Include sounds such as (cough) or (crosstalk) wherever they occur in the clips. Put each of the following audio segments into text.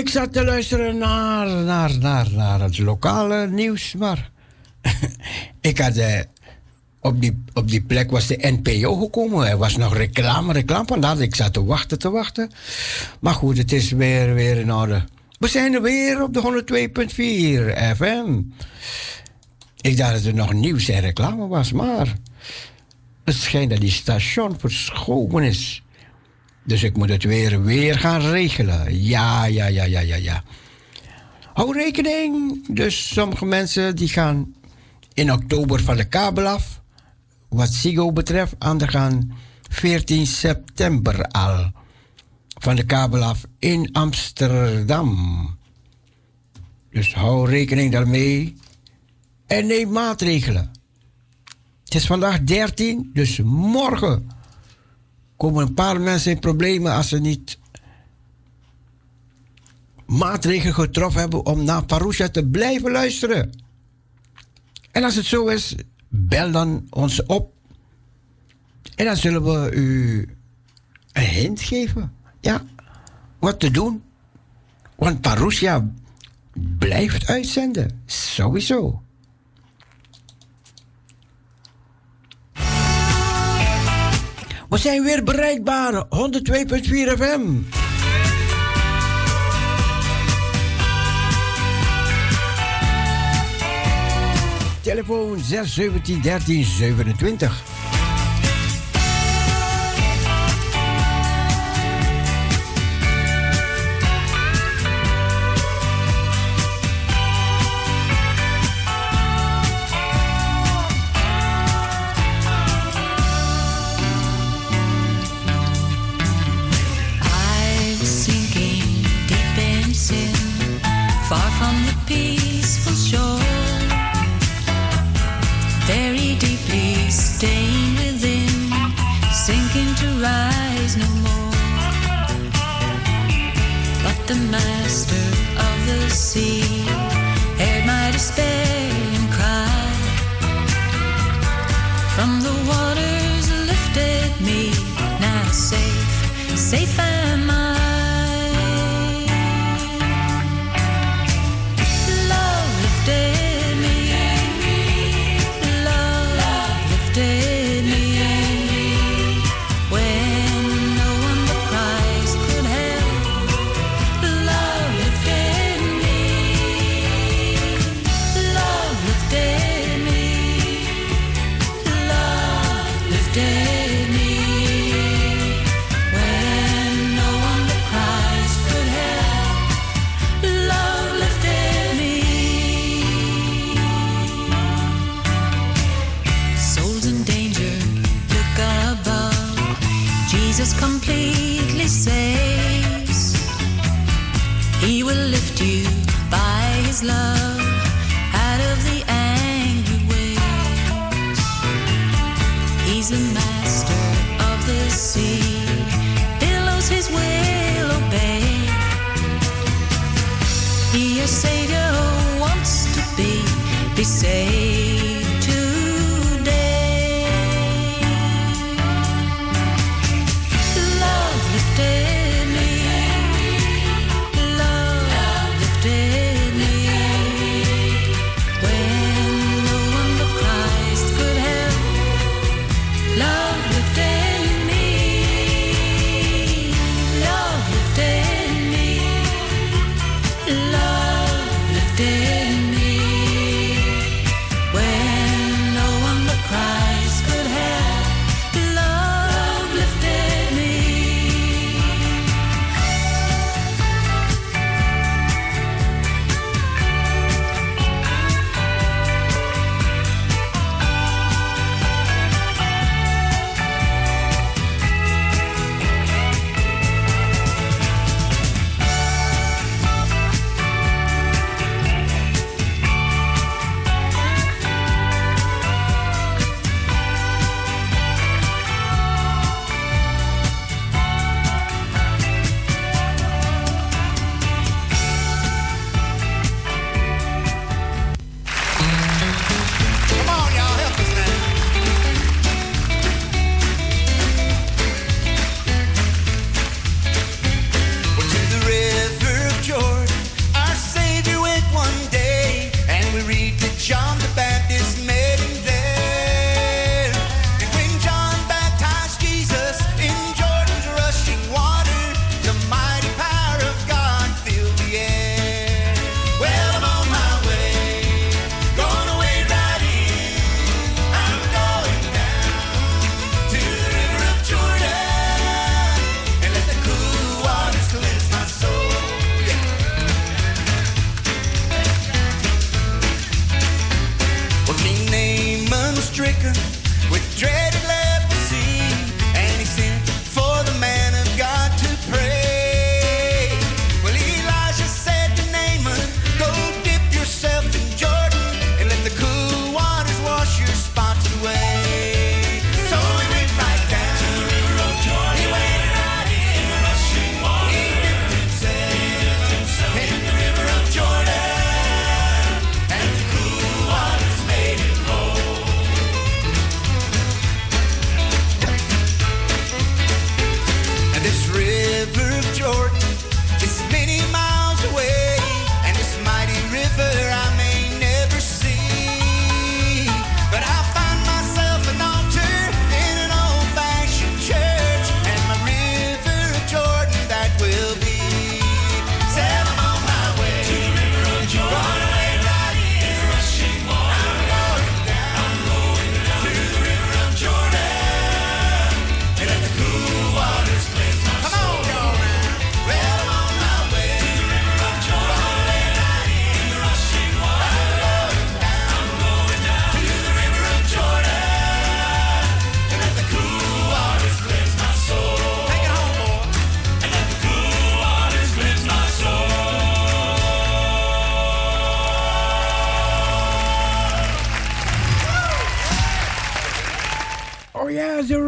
ik zat te luisteren naar, naar, naar, naar het lokale nieuws, maar (laughs) ik had uh, op, die, op die plek was de NPO gekomen. Er was nog reclame, reclame. Vandaar ik zat te wachten, te wachten. Maar goed, het is weer, weer in orde. We zijn er weer op de 102.4 FM. Ik dacht dat er nog nieuws en reclame was, maar het schijnt dat die station verschoven is. Dus ik moet het weer, weer gaan regelen. Ja, ja, ja, ja, ja, ja. Hou rekening. Dus sommige mensen die gaan in oktober van de kabel af. Wat Sigo betreft, anderen gaan 14 september al van de kabel af in Amsterdam. Dus hou rekening daarmee en neem maatregelen. Het is vandaag 13, dus morgen komen een paar mensen in problemen als ze niet maatregelen getroffen hebben om naar Parousia te blijven luisteren. En als het zo is, bel dan ons op. En dan zullen we u een hint geven. Ja, wat te doen. Want Parousia blijft uitzenden. Sowieso. We zijn weer bereikbaar. 102.4 FM. Telefoon 617 13 27.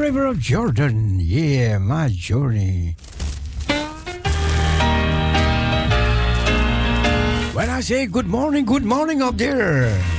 Jordan. Yeah, my journey. When I say good morning, good morning up there.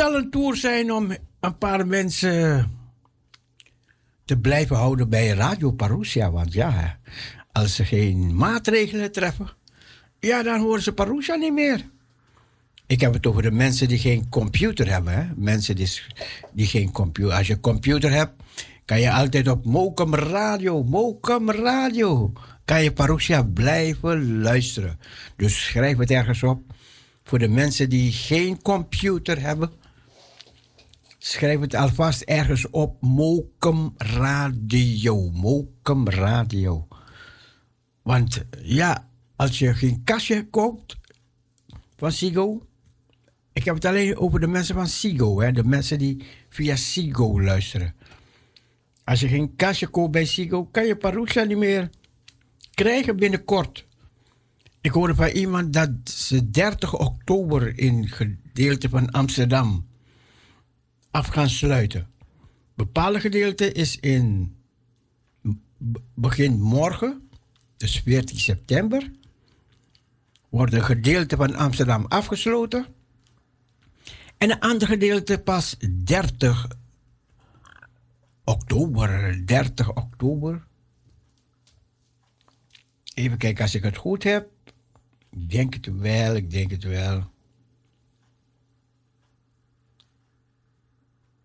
Zal een tour zijn om een paar mensen te blijven houden bij Radio Parousia. Want ja, als ze geen maatregelen treffen, ja, dan horen ze Parousia niet meer. Ik heb het over de mensen die geen computer hebben. Mensen die, die geen computer. Als je computer hebt, kan je altijd op Mokum Radio, Mokum Radio, kan je Parousia blijven luisteren. Dus schrijf het ergens op. Voor de mensen die geen computer hebben, schrijf het alvast ergens op Mokum Radio, Mokum Radio. Want ja, als je geen kastje koopt van Sigo, ik heb het alleen over de mensen van Sigo, hè, de mensen die via Sigo luisteren. Als je geen kastje koopt bij Sigo, kan je Parousia niet meer krijgen binnenkort. Ik hoorde van iemand dat ze 30 oktober in gedeelte van Amsterdam af gaan sluiten. Bepaalde gedeelte is in begin morgen, dus 14 september, wordt een gedeelte van Amsterdam afgesloten. En een ander gedeelte pas 30 oktober. 30 oktober. Even kijken als ik het goed heb. Ik denk het wel, ik denk het wel.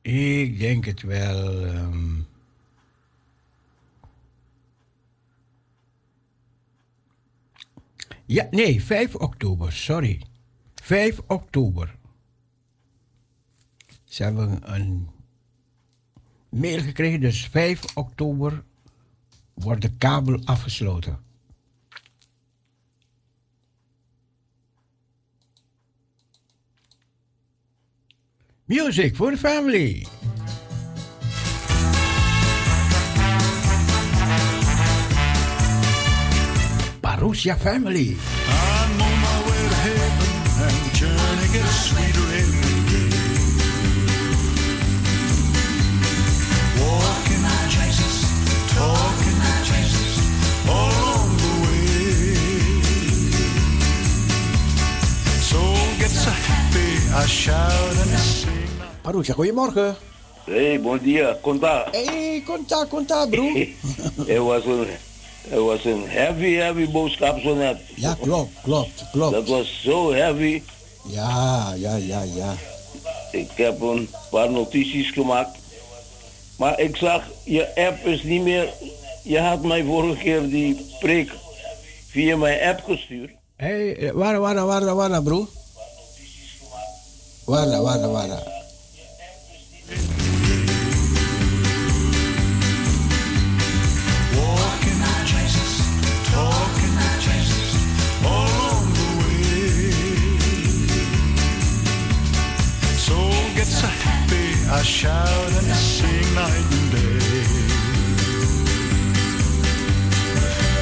Ik denk het wel. Um... Ja, nee, 5 oktober, sorry. 5 oktober. Ze hebben een mail gekregen, dus 5 oktober wordt de kabel afgesloten. Music for the family. Parousia family. I'm on my way to heaven and the journey gets sweeter every day. Walking with Jesus, talking with Jesus, all the way. So happy, I shout and. Parousia, goedemorgen. Hey, bom dia. Conta. Hey, contact, contact, bro. (laughs) Het was een, het was een heavy, heavy boodschap zo net. ja, klopt, klopt, Dat klopt. was zo heavy. Ja, ja, ja, ja. Ik heb een paar notities gemaakt. Maar ik zag, je app is niet meer... Je had mij vorige keer die preek via mijn app gestuurd. Hey, waar, waar, waar, waar, bro? Waar, waar, waar? Shout and sing night and day.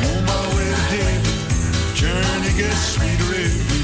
On my way to heaven, journey gets sweeter every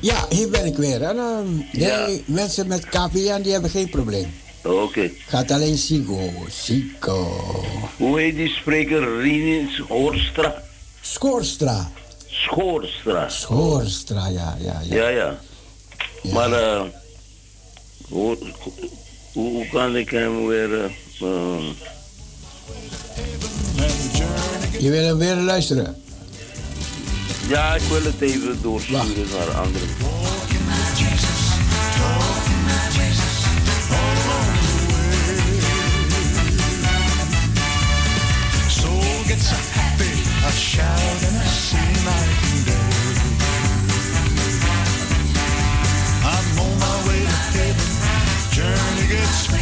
Ja, hier ben ik weer. En, ehm, Ja. nee, mensen met KPN die hebben geen probleem. oké. Gaat alleen Sigo. Sigo. Hoe heet die spreker? Rinus Hoorstra? Schoorstra. Schoorstra. Schoorstra, ja, ja, ja. Ja, ja. Ja. Maar eh, hoe, kan ik hem weer... eh, eh. Je wil hem weer luisteren. Ja, ik wil het even doorsturen naar anderen. Gets happy, shout and. I'm on my way to gets sweeter every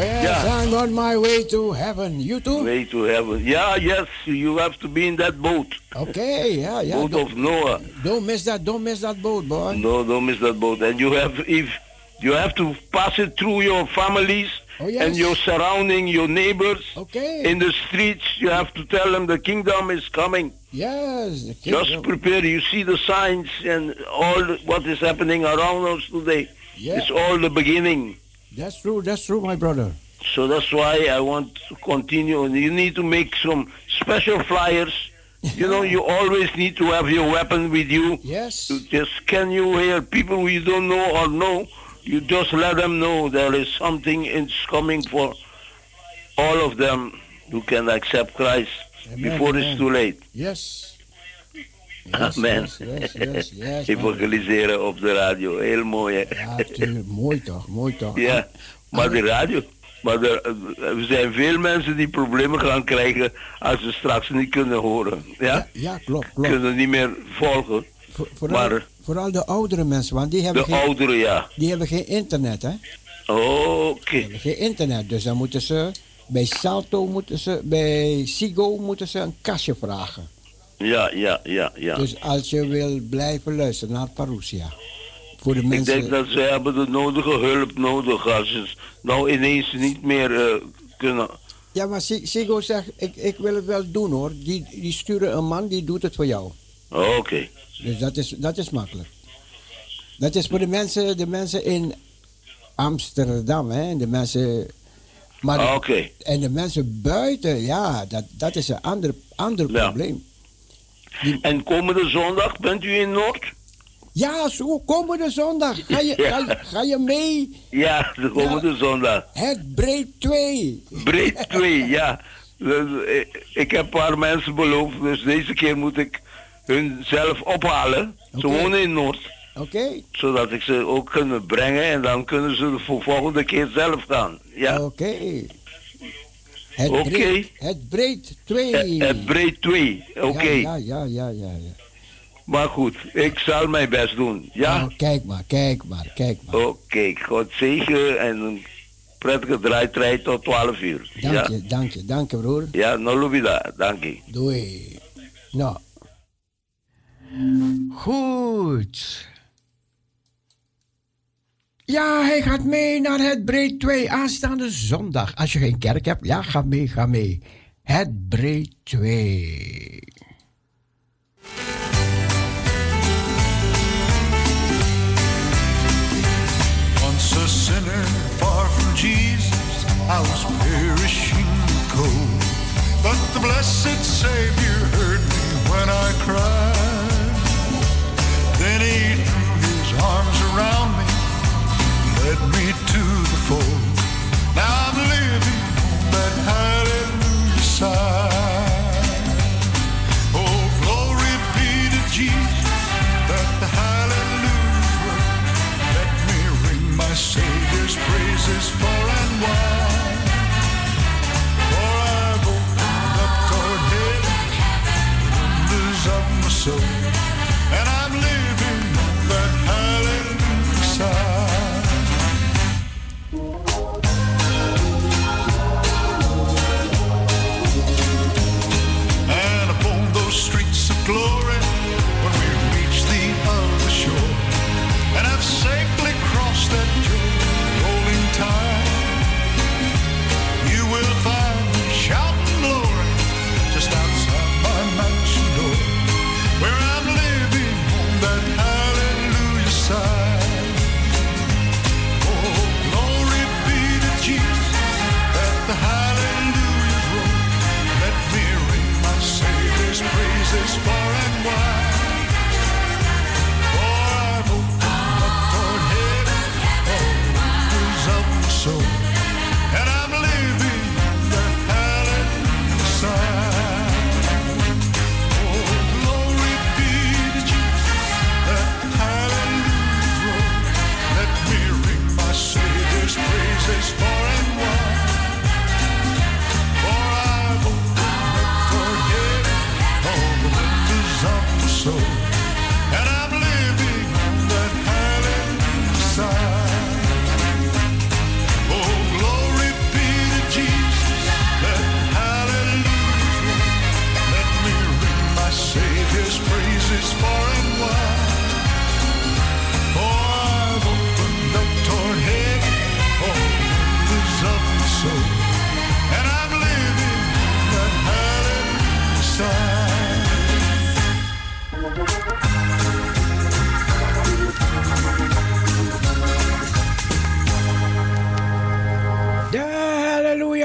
yes, Ja. I'm on my way to heaven. You too? Way to heaven. Yeah, yes, you have to be in that boat. Okay, yeah, yeah. boat Don't, of Noah. don't miss that. Don't miss that boat, boy. No, don't miss that boat. And you have if you have to pass it through your families Oh, yes. and your surrounding, your neighbors. Okay. In the streets, you have to tell them the kingdom is coming. yes. the Just prepare. You see the signs and all what is happening around us today. Yeah. It's all the beginning. That's true. That's true, my brother. So that's why I want to continue. And you need to make some special flyers. You know, you always need to have your weapon with you. Yes. To just scan you hear people who you don't know or know? You just let them know there is something is coming for all of them who can accept Christ Amen, before amen. it's too late. Yes. Yes, Amen. Yes, yes, yes. (laughs) Evangeliseren op de radio, heel mooi hè. Ja, mooi toch, mooi toch. Ja, maar de radio. Maar er, er zijn veel mensen die problemen gaan krijgen als ze straks niet kunnen horen. Ja, Ja, ja klopt, klopt. kunnen niet meer volgen. Voor- vooral, maar- vooral de oudere mensen, want die De hebben, geen, ouderen, ja. die hebben geen internet, hè? Oké. Hebben geen internet, dus dan moeten ze bij Salto, moeten ze, bij Sigo moeten ze een kastje vragen. Ja, ja, ja, ja. Dus als je wil blijven luisteren naar Parousia. Voor de Ik mensen. denk dat ze hebben de nodige hulp nodig als ze nou ineens niet meer eh, kunnen. Ja, maar Si- Sigo zegt, ik, ik wil het wel doen hoor. Die, die sturen een man, die doet het voor jou. Oké. Dus dat is, dat is makkelijk. Dat is voor de mensen, de mensen in Amsterdam, hè? De mensen. Maar de- Ah, Oké. En de mensen buiten, ja, dat, dat is een ander, ander Ja. probleem. En komende zondag bent u in Noord? Ja, zo, komende zondag. Ga je, Ja. ga, je- ga je mee? Ja, de komende zondag. Het breed 2. Breed 2, ja. Ik heb een paar mensen beloofd, dus deze keer moet ik hun zelf ophalen. Ze wonen in Noord. Oké? Zodat ik ze ook kan brengen en dan kunnen ze de volgende keer zelf gaan. Ja. Oké. Het, Oké. breed, het breed 2. Het, breed 2, oké. Ja, ja, ja, ja, ja. Maar goed, ik zal mijn best doen. Ja? Nou, kijk maar, kijk maar, kijk maar. Oké, God zegen en een prettige draaitrijd tot 12 uur. Dank ja? je, dank je, dank je broer. Ja, no lubida, dank je. Doei. Nou. Goed. Ja, hij gaat mee naar het Breed 2 aanstaande zondag. Als je geen kerk hebt, ja, ga mee, ga mee. Het Breed 2. Once a sinner far from Jesus, I was perishing cold. But the blessed Savior heard me when I cried. Then he threw his arms around me, to the fold. Now soul.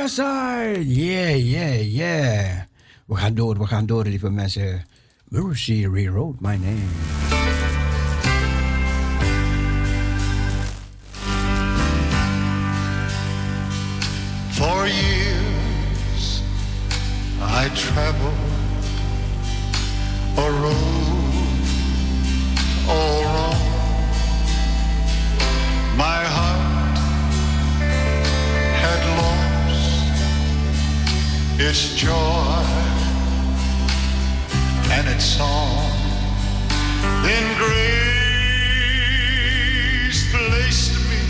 Westside! Yeah, yeah, yeah. We gaan door, we gaan door, lieve mensen. Mercy rewrote my name. For years I traveled a road all wrong. My heart. It's joy and it's song. Then grace placed me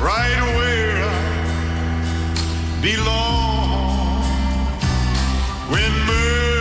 right where I belong. When mercy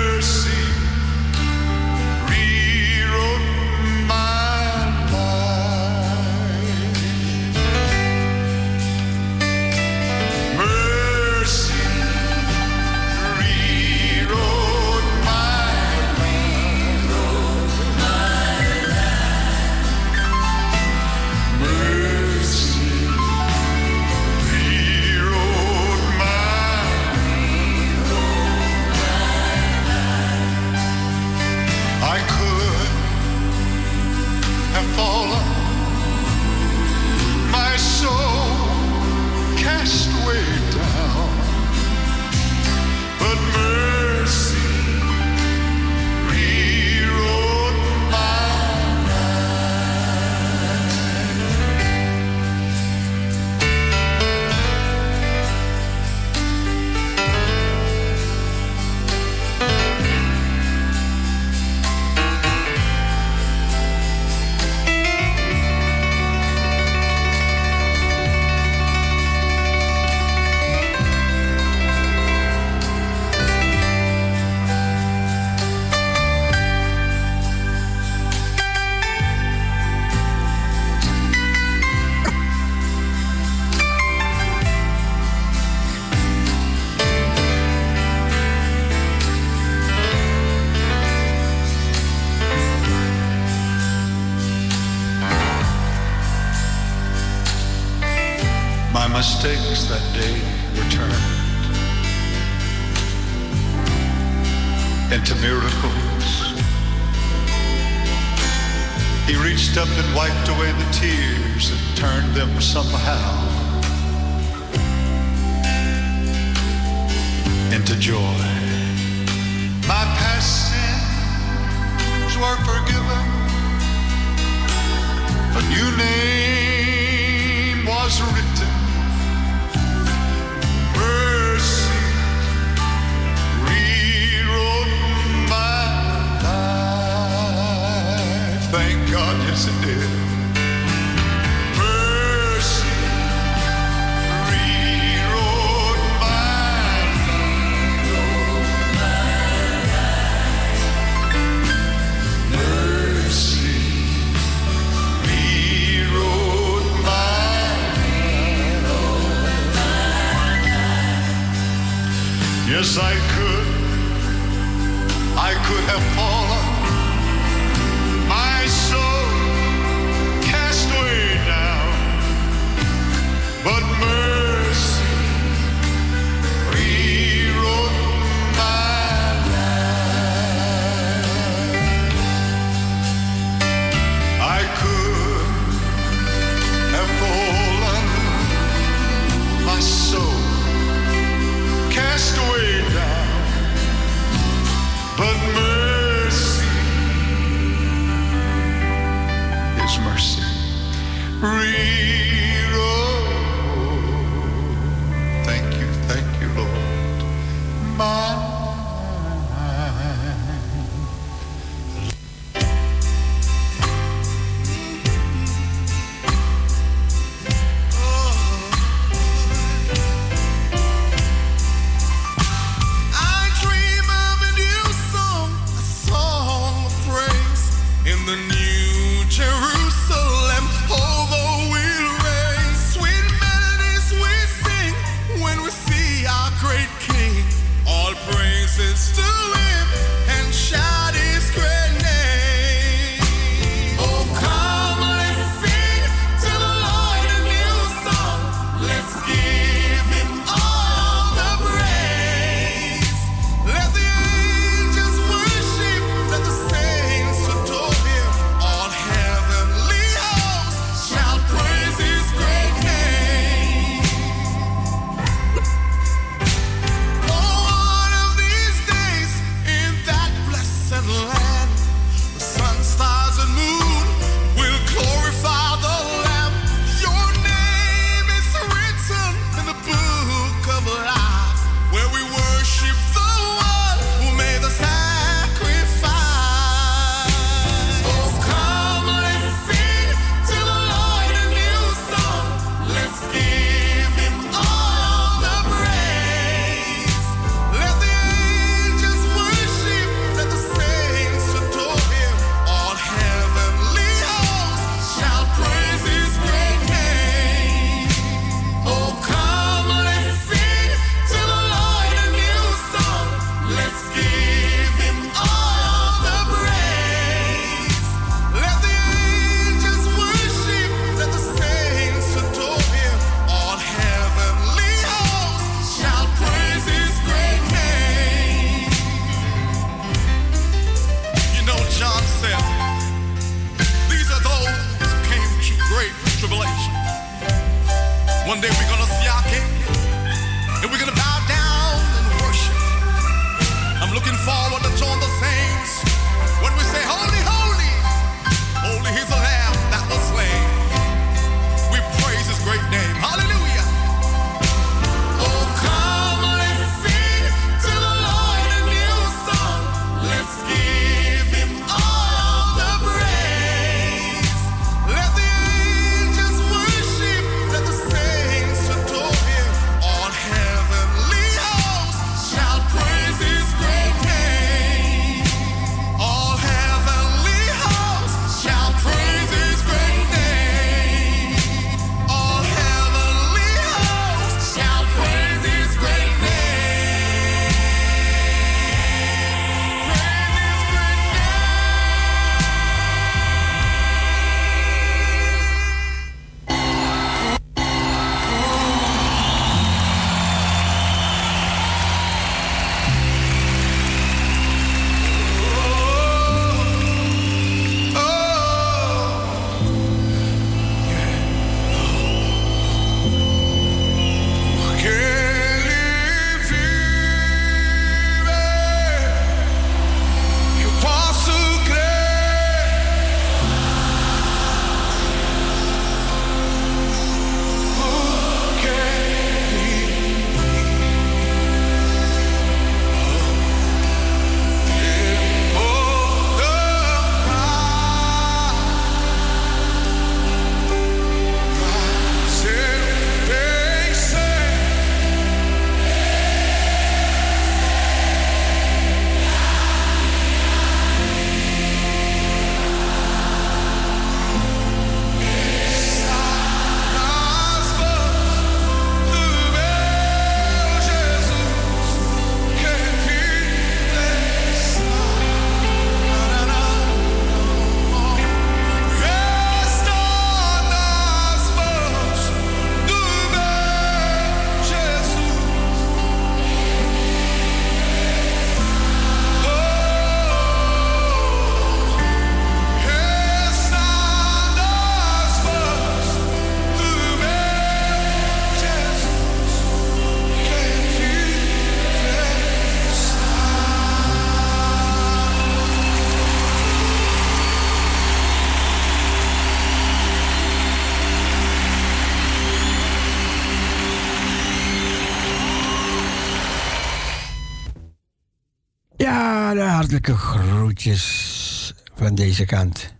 van deze kant.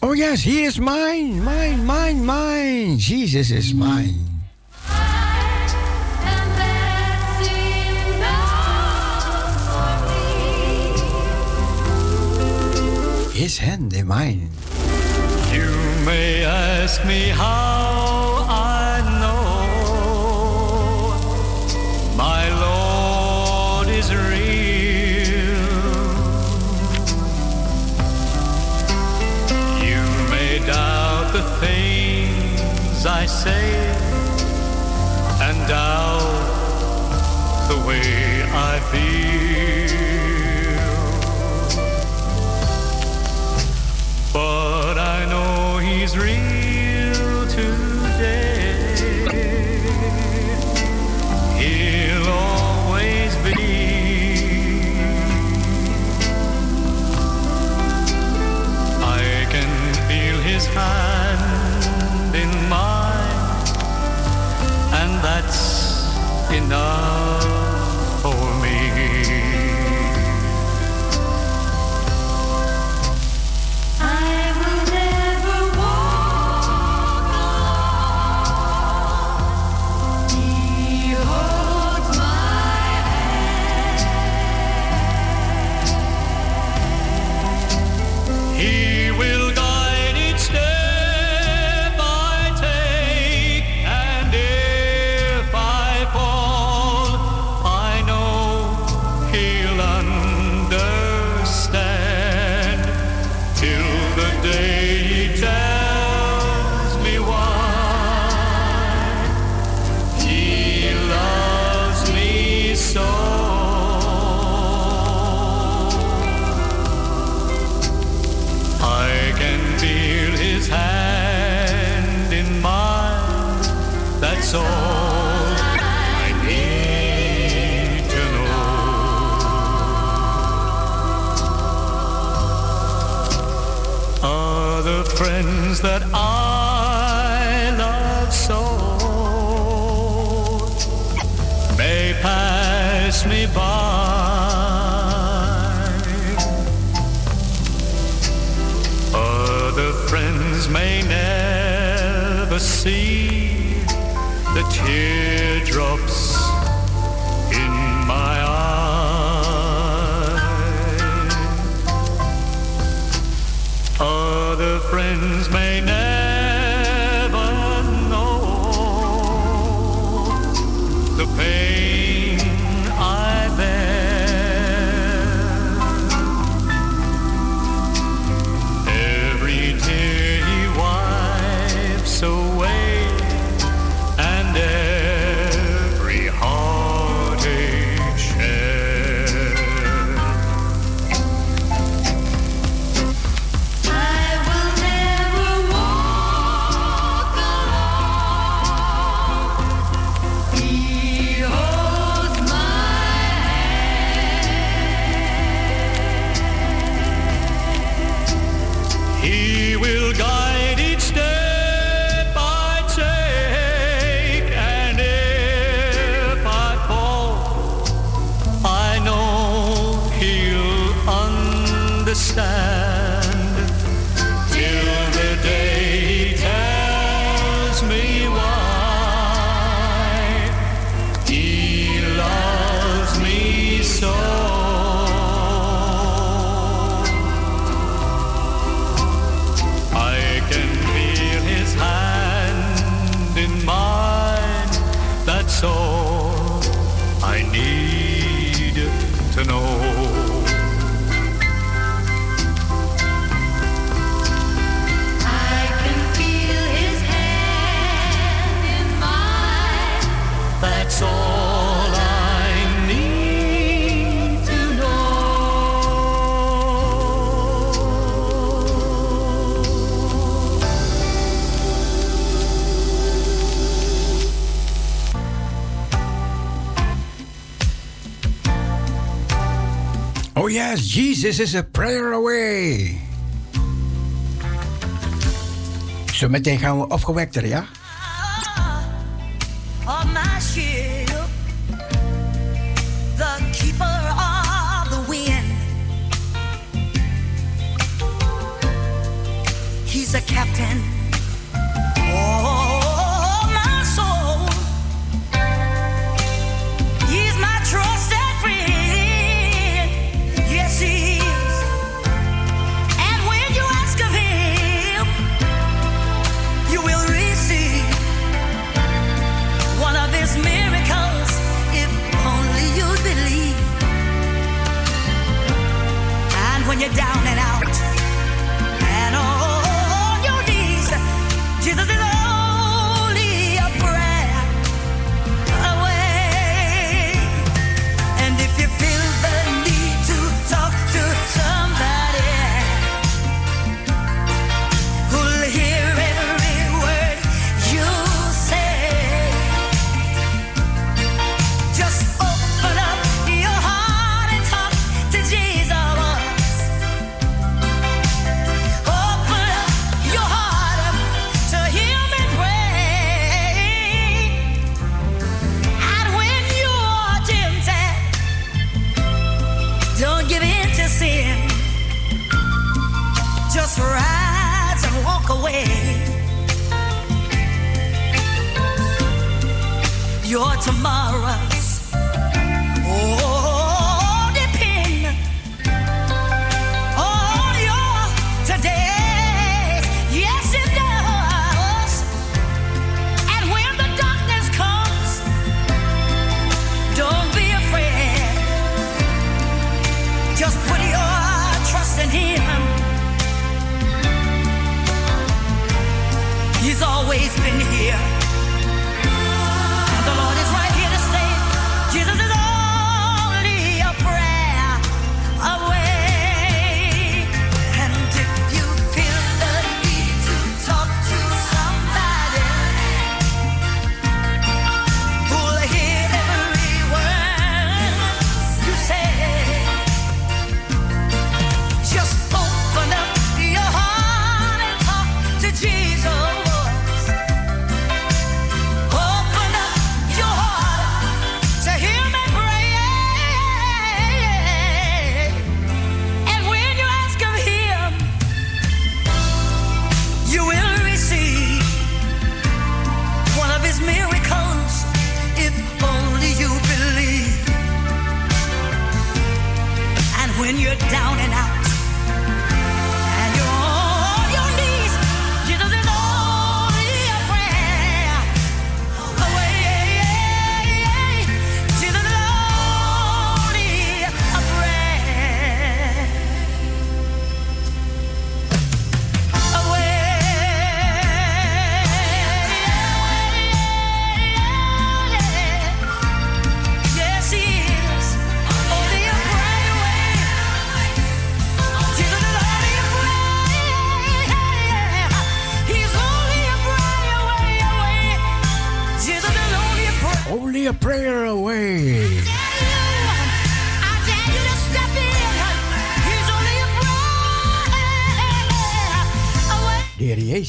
Oh yes, he is mine, mine, mine, mine. Jesus is mine. His hand in mine. You may ask me how. say, and doubt the way I feel. This is a prayer away. Zometeen gaan we opgewekter, ja?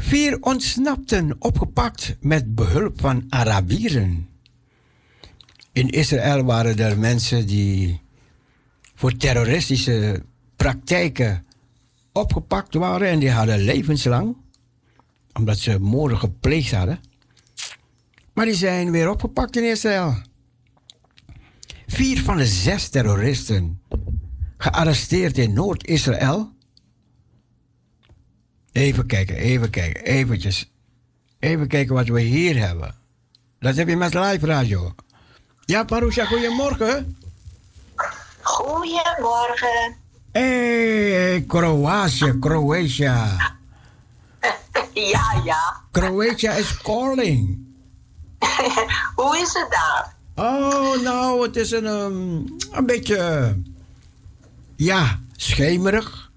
Vier ontsnapten opgepakt met behulp van Arabieren. In Israël waren er mensen die voor terroristische praktijken opgepakt waren en die hadden levenslang, omdat ze moorden gepleegd hadden. Maar die zijn weer opgepakt in Israël. Vier van de zes terroristen gearresteerd in Noord-Israël. Even kijken, even kijken, eventjes. Even kijken wat we hier hebben. Dat heb je met live radio. Ja, Parusha, goedemorgen. Goedemorgen. Hey, Kroatië, Kroatië. Ja, ja. Kroatië is calling. (laughs) Hoe is het daar? Oh, nou, het is een, ehm, een beetje, ja, schemerig.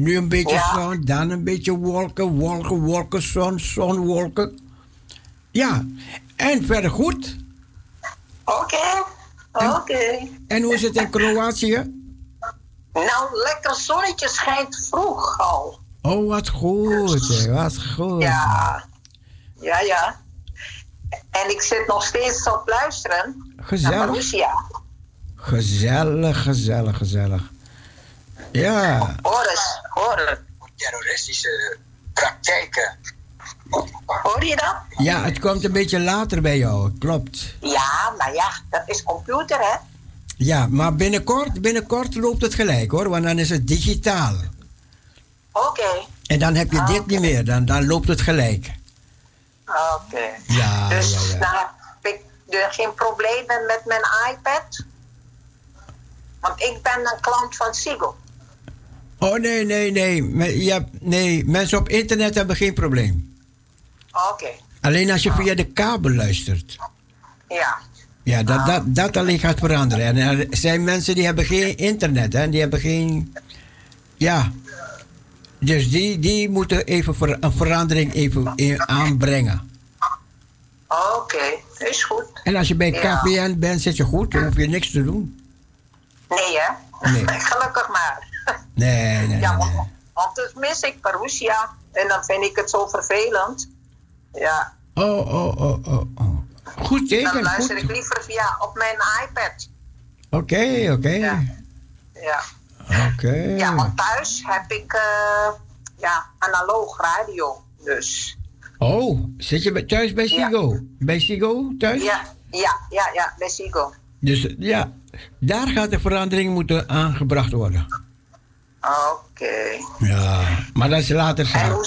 Nu een beetje Ja. zon, dan een beetje wolken, wolken, wolken, zon, zon, wolken. Ja, en verder goed. Oké. Oké. En hoe is het in Kroatië? Nou, lekker zonnetje schijnt vroeg al. Oh, wat goed, hè, wat goed. Ja. Ja, ja. En ik zit nog steeds op luisteren. Gezellig. Gezellig, gezellig, gezellig. Ja, hoor eens. terroristische praktijken. Hoor je dat? ja, het komt een beetje later bij jou, klopt. Ja, maar ja, dat is computer, hè? Ja, maar binnenkort, binnenkort loopt het gelijk hoor, want dan is het digitaal. Oké. En dan heb je dit niet meer, dan, dan loopt het gelijk. Oké. Ja, dus ja, ja. dan heb ik er geen problemen met mijn iPad. Want ik ben een klant van Sigo. Oh nee, nee, nee. Ja, nee, mensen op internet hebben geen probleem. Oké. Alleen als je via de kabel luistert. Ja. Ja, dat, dat, dat alleen gaat veranderen. En er zijn mensen die hebben geen internet, hè. Die hebben geen... Ja. Dus die, die moeten even ver- een verandering even in- aanbrengen. Oké, is goed. En als je bij Ja. KPN bent, zit je goed. Dan hoef je niks te doen. Nee, hè? Nee. (laughs) Gelukkig maar. Nee, nee, nee. Ja, want, dus mis ik Perusia. En dan vind ik het zo vervelend. Ja, Oh, oh, oh, oh, oh. Goed dan teken, luister ik liever via op mijn iPad. Oké, oké. Ja. Ja, Oké. ja want thuis heb ik eh, ja, analoog radio. Dus Oh, zit je thuis bij Ja. Sigo? Bij Sigo thuis? ja, ja, ja, ja, bij Sigo. Dus ja, daar gaat de verandering moeten aangebracht worden. Oké. Ja, maar dat is later zaak. hoe,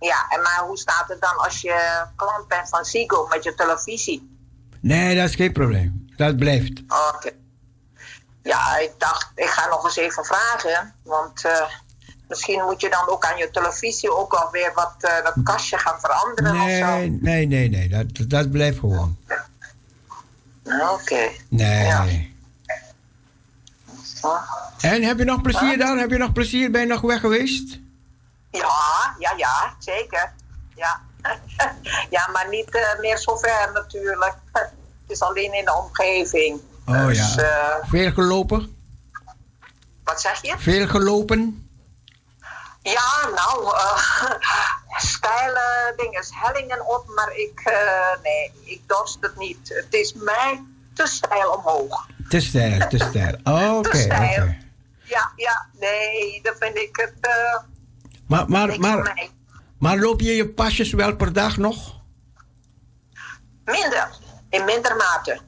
ja, en maar hoe staat het dan als je klant bent van Sigo met je televisie? Nee, dat is geen probleem. Dat blijft. Oké. Ja, ik dacht, ik ga nog eens even vragen. Want eh, misschien moet je dan ook aan je televisie ook alweer wat eh, dat kastje gaan veranderen of zo. Nee, nee, nee, nee. Dat, dat blijft gewoon. Oké. Nee. Ja. En heb je nog plezier daar? Heb je nog plezier? Ben je nog weg geweest? Ja, ja, ja, zeker. Ja, (laughs) ja maar niet eh, meer zo ver natuurlijk. (laughs) Het is alleen in de omgeving. Oh Dus, ja. eh, Veel gelopen? Wat zeg je? Veel gelopen? Ja, nou, eh (laughs) steile dingen, hellingen op, maar ik, nee, ik dorst het niet. Het is mij te steil omhoog. Te stijl, te stijl. Oké. Ja, ja, nee, dan vind ik het eh Maar, maar, maar, maar loop je je pasjes wel per dag nog? Minder, in minder mate.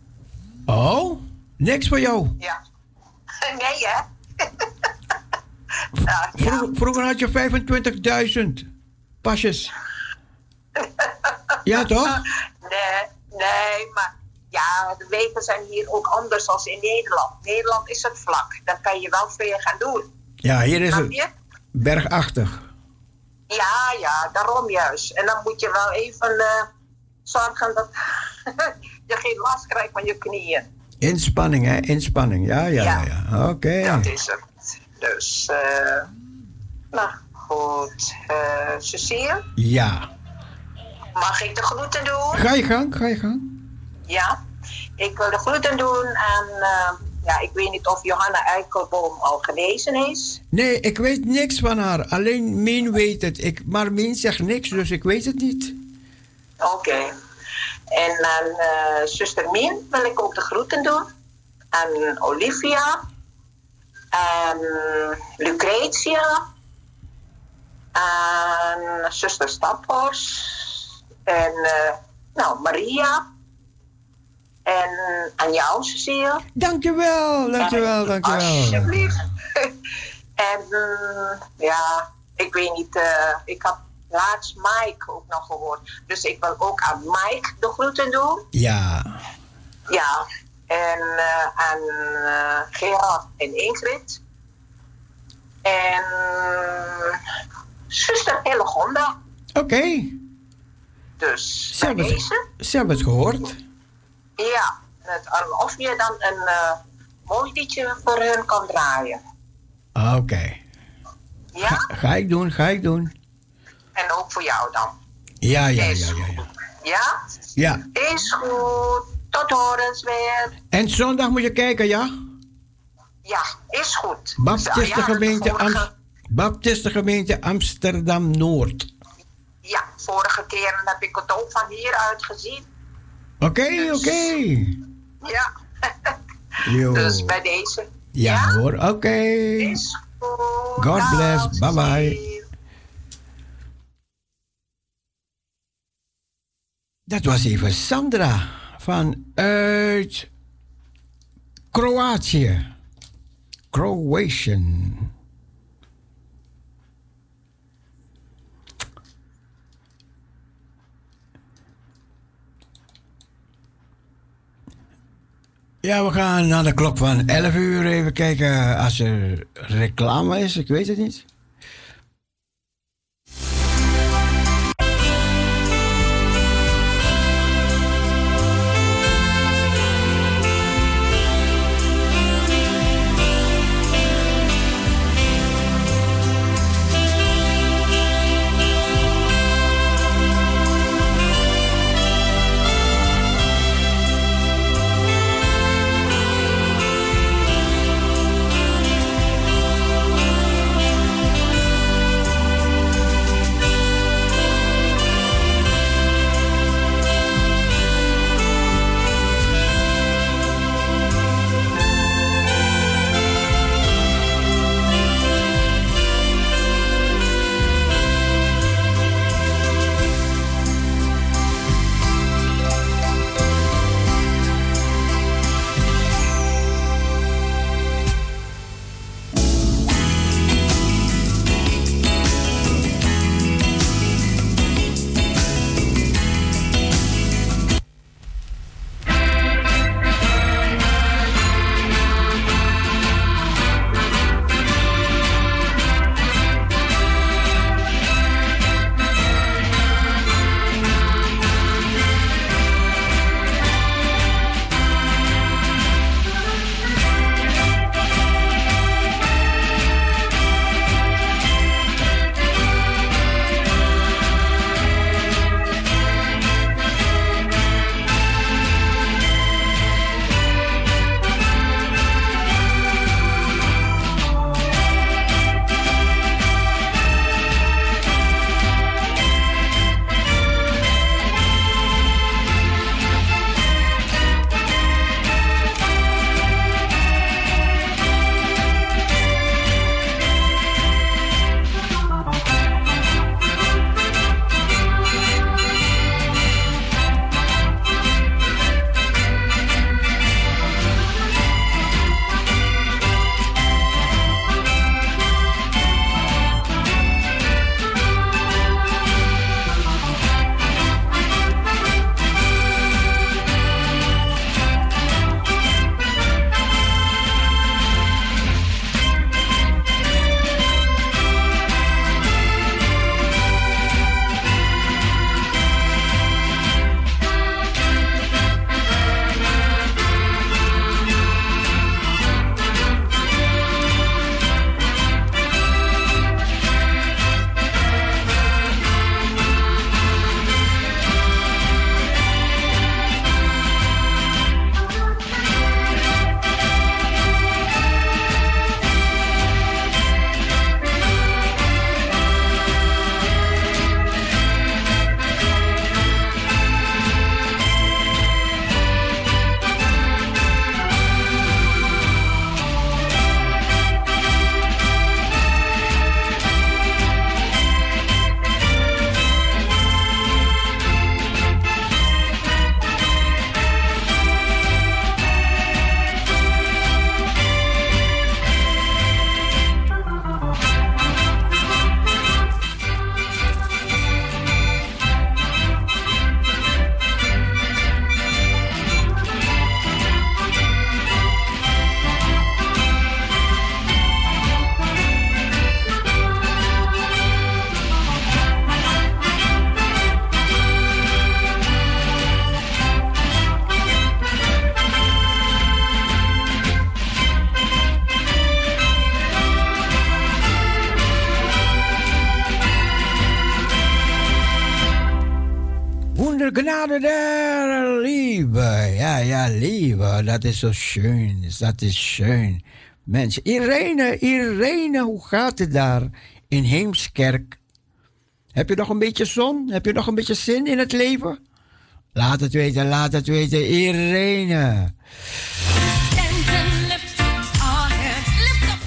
Oh, niks voor jou. Ja. (laughs) Nee, hè? (laughs) vroeger had je 25.000 pasjes. (laughs) Ja, toch? Nee, nee, maar ja, de wegen zijn hier ook anders dan in Nederland. Nederland is het vlak, dan kan je wel veel gaan doen. Ja, hier is het bergachtig. Ja, ja, daarom juist. En dan moet je wel even eh, zorgen dat (laughs) je geen last krijgt van je knieën. Inspanning, hè? Inspanning. Ja, ja, ja. Oké. Dat is het. Dus, eh nou goed. Eh Cecile, Ja. mag ik de groeten doen? Ga je gang, ga je gang. Ja, ik wil de groeten doen aan, eh, ja, ik weet niet of Johanna Eikelboom al genezen is. Nee, ik weet niks van haar. Alleen Mien weet het. Ik, maar Mien zegt niks, dus ik weet het niet. Oké. En aan eh, zuster Mien wil ik ook de groeten doen. Aan Olivia. Aan Lucretia. Aan zuster Staphorst. En uh, nou, Maria. En aan jou, Cecile. Dankjewel, dankjewel, dankjewel. Alsjeblieft. (laughs) en mm, ja, ik weet niet, uh, ik had laatst Mike ook nog gehoord. Dus ik wil ook aan Mike de groeten doen. Ja. Ja, en uh, aan uh, Gerard en Ingrid. En zuster Hillegonda. Oké. Okay. Dus ze hebben. Ze hebben het gehoord. Ja, of je dan een uh, mooi liedje voor hun kan draaien. Oké. Okay. Ja? Ga, ga, ik doen, ga ik doen. En ook voor jou dan. Ja, ja, ja, ja, ja. Ja? Ja. Is goed. Tot horens weer. En zondag moet je kijken, ja? Ja, is goed. Baptistengemeente, Am Baptistengemeente Amsterdam Noord. Ja, vorige keer heb ik het ook van hieruit gezien. Oké, okay, dus, oké. Okay. Ja. (laughs) dus bij deze. Ja, ja? hoor, oké. Okay. God bless. Bye bye. Dat was even Sandra vanuit Kroatië. Croatian. Ja, we gaan naar de klok van 11 uur even kijken als er reclame is. Ik weet het niet. Liebe. Dat is zo schön. Dat is schön. Mensen, Irene, Irene, hoe gaat het daar in Heemskerk? Heb je nog een beetje zon? Heb je nog een beetje zin in het leven? Laat het weten, laat het weten. Irene. Up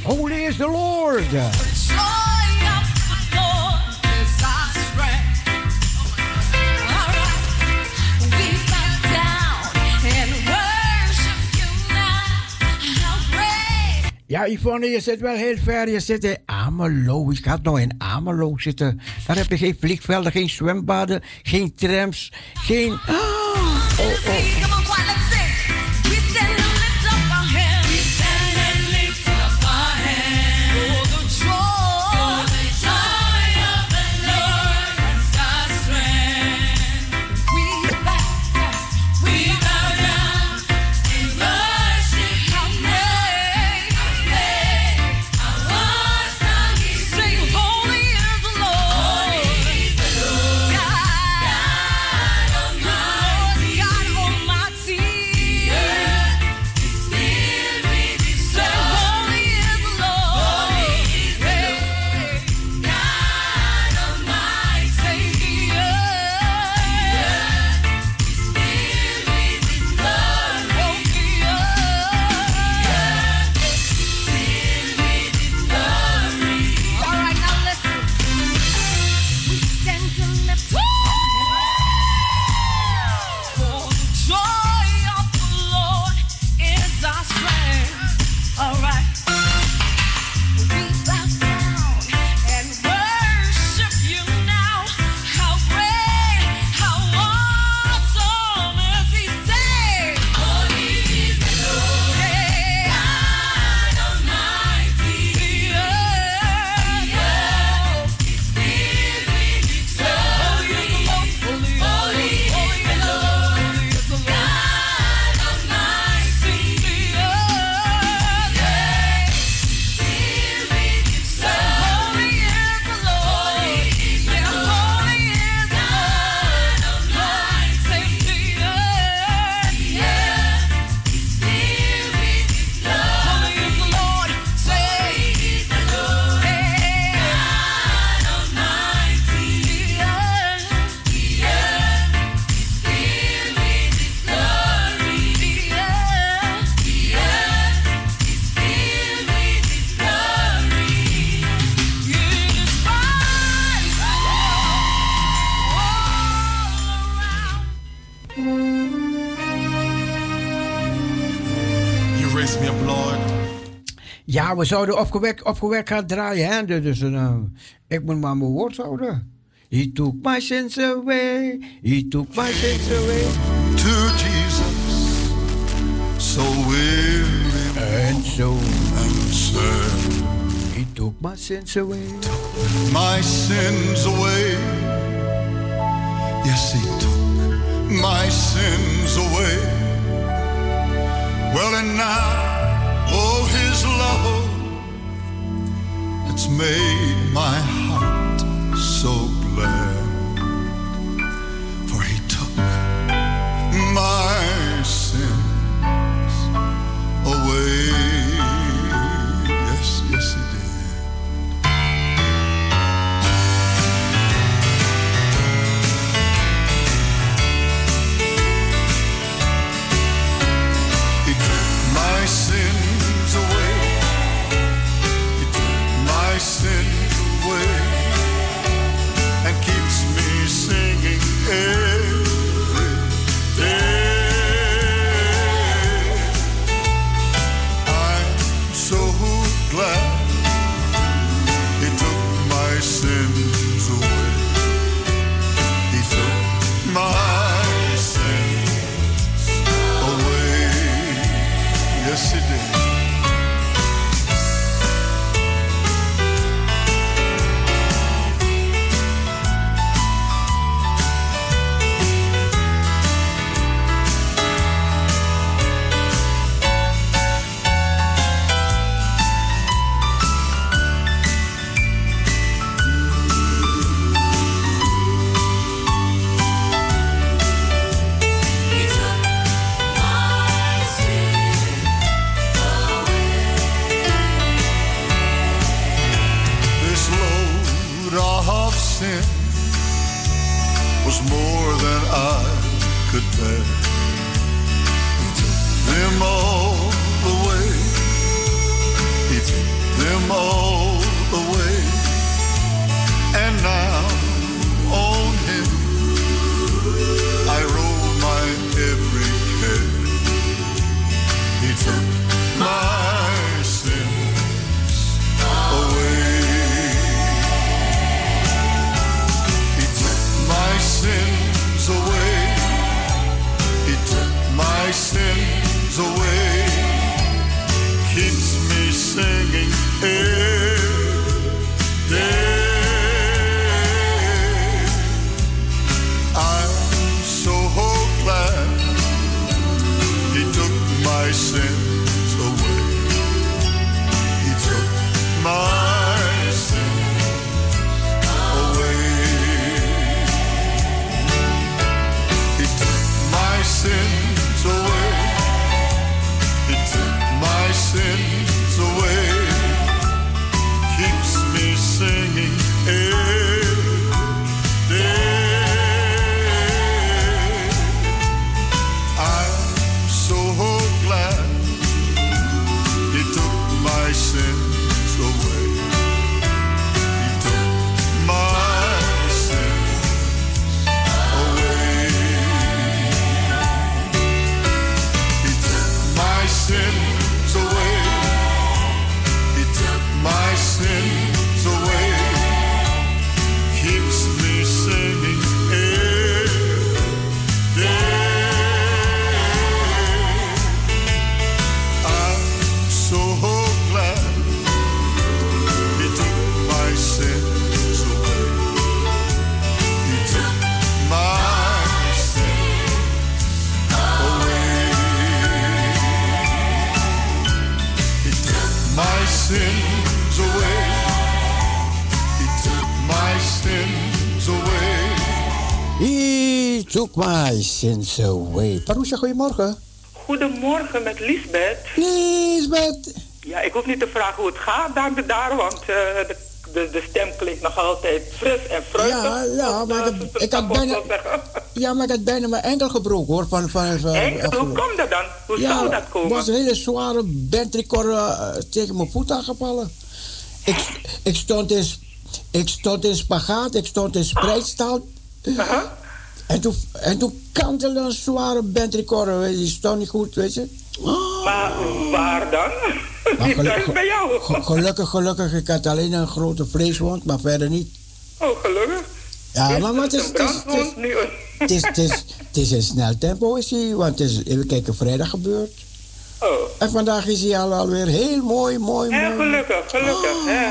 Holy is the Lord. Ja, Yvonne, je zit wel heel ver. Je zit in Amelo. Ik had nou in Amelo zitten. Daar heb je geen vliegvelden, geen zwembaden, geen trams, geen... Ah. We zouden opgewekt, opgewekt gaan draaien, hè? Dus eh, ik moet maar mijn woord houden. He took my sins away. He took my sins away. To Jesus, so weary And so and sad. he took my sins away. my sins away. Yes, He took my sins away. Well, and now, oh, His love, it's made my heart so glad. For He took my away. Parousia, goedemorgen. Goedemorgen met Lisbeth. Lisbeth. Ja, ik hoef niet te vragen hoe het gaat daar, daar want eh, de, de, de stem klinkt nog altijd fris en fruitig. Ja, ja, maar ik, heb- ik had bijna, (laughs) ja, maar ik had bijna mijn enkel gebroken hoor. Van, van, van, Enkel, hoe komt dat dan? Hoe ja, zou dat komen? was een hele zware bentricor eh, tegen mijn voet aangevallen. Ik, ik, stond in, ik stond in spagaat, ik stond in spreidstaal. En toen, en toen kantelde een zware bentricor, die stond niet goed, weet je. Maar waar dan? Maar Niet gelu- thuis bij jou. Ge- gelukkig, gelukkig, ik had alleen een grote vleeswond, maar verder niet. Oh, gelukkig. Ja, maar, maar het is, het is, het is, het is, het is, het is een snel tempo is hij, want het is, even kijken, vrijdag gebeurd. Oh. En vandaag is hij al alweer heel mooi, mooi, mooi. gelukkig, gelukkig. hè.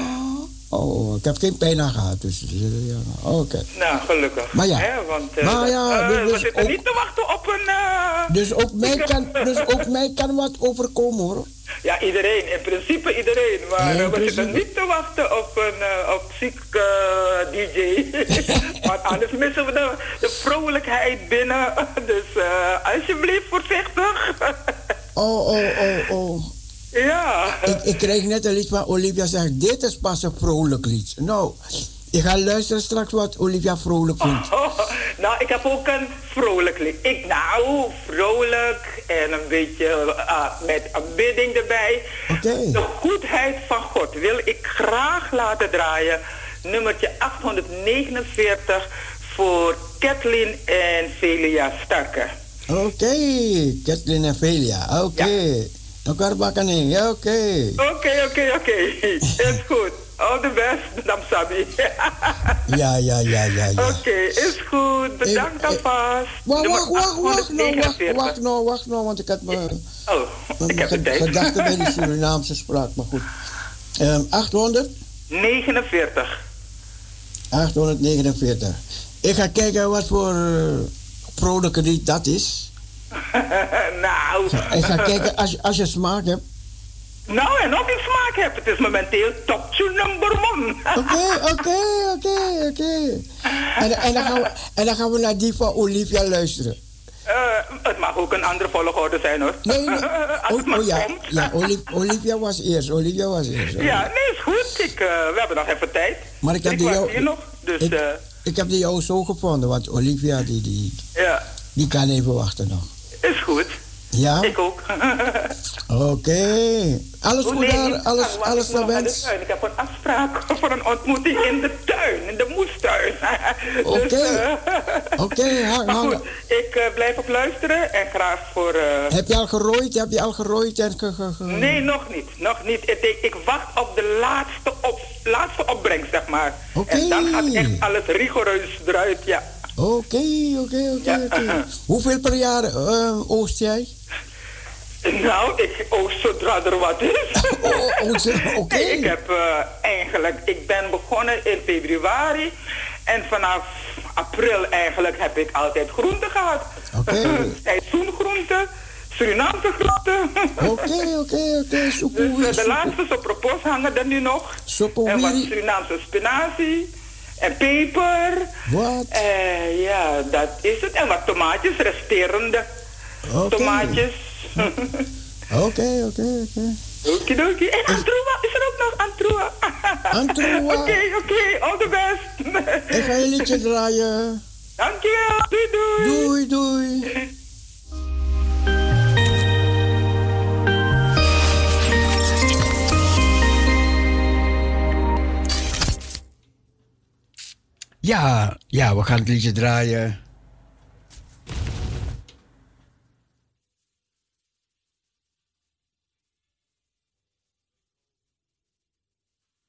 Oh, ik heb geen pijn aan gehad, dus eh, ja, oké. Nou, gelukkig. Maar ja. Hè, want eh, Maar ja, dus- we dus zitten ook- niet te wachten op een... Dus ook mij (laughs) kan, dus ook mij kan wat overkomen hoor. Ja, iedereen. In principe iedereen. Maar Ja, we zitten principe. niet te wachten op een op ziek DJ. (laughs) Want anders missen we de, de vrolijkheid binnen. (laughs) Dus alsjeblieft voorzichtig. Oh, oh, oh, oh. Ja. Ik, ik kreeg net een lied van Olivia, zegt dit is pas een vrolijk lied. Nou, ik ga luisteren straks wat Olivia vrolijk vindt. Oh, (laughs) nou, ik heb ook een vrolijk lied. Ik, nou, vrolijk en een beetje ah, met aanbidding erbij. De goedheid van God wil ik graag laten draaien. Nummertje 849 voor Kathleen en Celia Starker. Oké, Kathleen en Velia, oké. Elkaar bakken in, ja oké. Oké, oké, oké. Is goed. All the best, Madame Sabi. (laughs) Ja, ja, ja, ja, ja. Oké, is goed. Bedankt alvast. Wacht, wacht, wacht, wacht, nou, wacht, 849. wacht nou, wacht nou, want ik had mijn, Oh, ik heb de tijd. gedachten bij die (laughs) Surinaamse spraak, maar goed. Ehm 800? 49. 849. Ik ga kijken wat voor eh, vrolijke dat is. (laughs) nou. Ik ga kijken, als, je- als je smaak hebt. Nou, en of ik smaak heb. Het is momenteel top to number one. Oké, (laughs) oké, oké, oké. En, dan gaan we- naar die van Olivia luisteren. Eh, het mag ook een andere volgorde zijn hoor. Nee, nee. (laughs) Als het Oh, maar oh ja, komt. ja Oli- Olivia was eerst. Olivia was eerst. Ja, nee, is goed. Ik, eh, we hebben nog even tijd. Maar ik heb die jou- hier nog, dus ik, eh, ik heb die jou zo gevonden, want Olivia die, die, ja, die kan even wachten nog. Is goed. Ja? Ik ook. (laughs) Oké. Alles Oh, goed nee, daar? Alles, wacht, alles naar wens? Ik heb een afspraak (laughs) voor een ontmoeting in de tuin, in de moestuin. (laughs) Oké. Dus, eh, Oké, hang, maar hang. goed, ik eh, blijf op luisteren en graag voor... eh, Heb je al gerooid? Heb je al gerooid? En ge, ge- ge- Nee, nog niet. Nog niet. Ik, ik wacht op de laatste, op, laatste opbrengst, zeg maar. Oké. En dan gaat echt alles rigoureus eruit, ja. Oké, oké, oké. (laughs) Hoeveel per jaar eh, oost jij? Nou, ik oogst zodra er wat is. (laughs) Oh, oogst er- oké. Ik heb eh, eigenlijk, ik ben begonnen in februari. En vanaf april eigenlijk heb ik altijd groente gehad. Oké. (laughs) Seizoengroente, Surinaamse groente. Oké, oké, oké. Dus eh, de laatste sopropos hangen er nu nog. En wat. Surinaamse spinazie. En peper. Wat? Eh, ja, dat is het. En wat tomaatjes, resterende Oké. tomaatjes. Oké, oké, oké. Okidoki. En Antroa, is er ook nog Antroa? Antroa. Oké, oké, all the best. Ik ga je liedje draaien. Dankjewel, doei doei. Doei, doei. Ja, ja, we gaan het liedje draaien.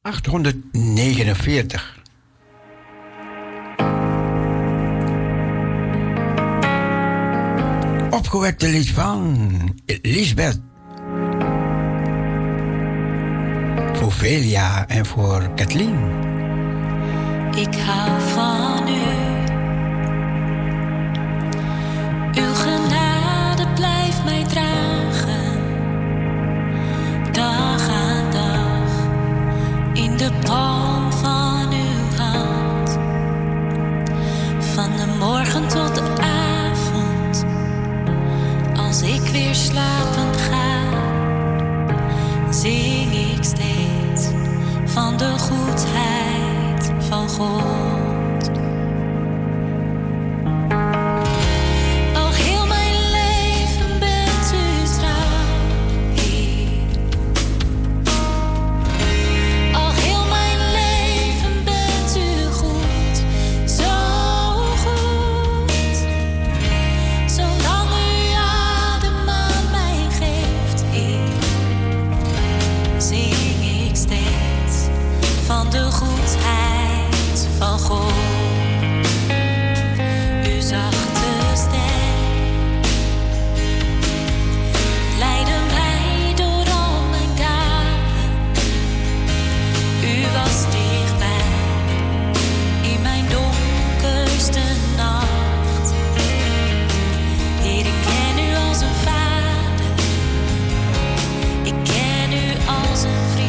...849. Opgewekte lied van Lisbeth. Voor Velia en voor Kathleen. Ik hou van u. Uw genade blijft mij dragen. Dag aan dag. In de palm van uw hand. Van de morgen tot de avond. Als ik weer slapen ga. Zing ik steeds van de goedheid van God. U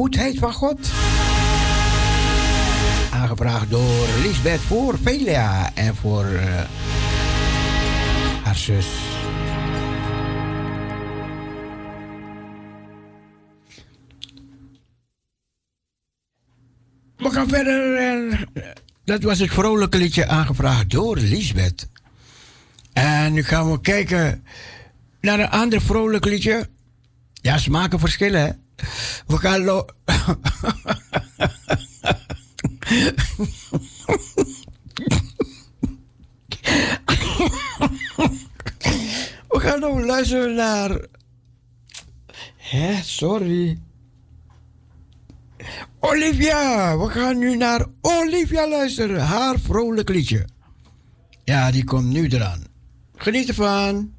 goedheid van God. Aangevraagd door Lisbeth voor Velia en voor eh, haar zus. We gaan verder. En dat was het vrolijke liedje aangevraagd door Lisbeth. En nu gaan we kijken naar een ander vrolijk liedje. Ja, smaken verschillen, hè? We gaan. Lo- We gaan nog luisteren naar. Hè, sorry. Olivia, we gaan nu naar Olivia luisteren. Haar vrolijk liedje. Ja, die komt nu eraan. Geniet ervan.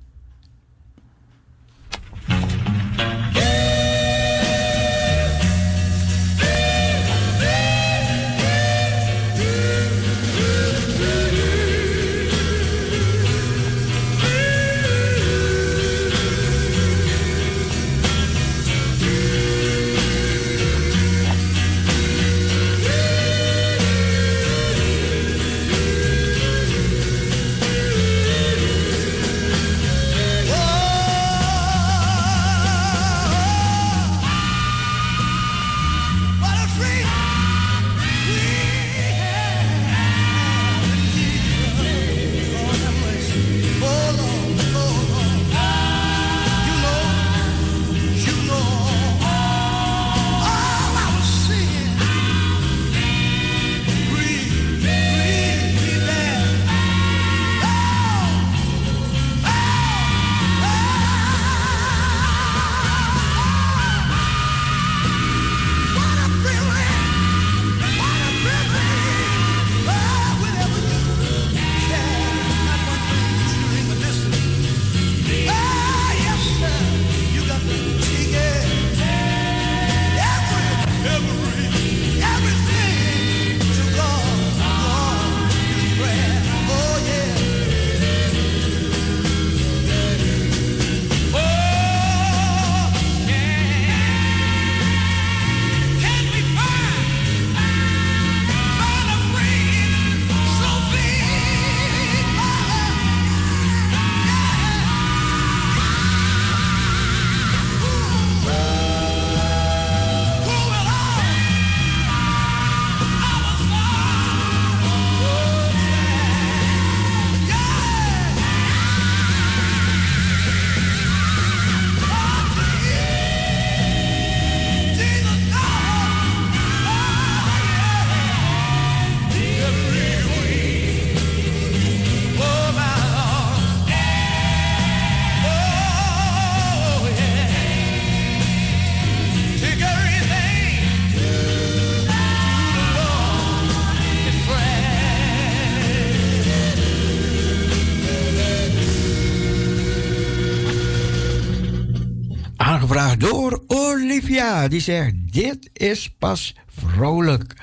Die zegt, dit is pas vrolijk.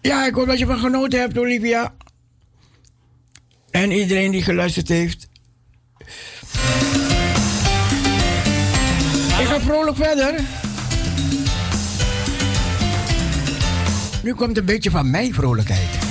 Ja, ik hoop dat je van genoten hebt, Olivia. En iedereen die geluisterd heeft. Ik ga vrolijk verder. Nu komt een beetje van mijn vrolijkheid.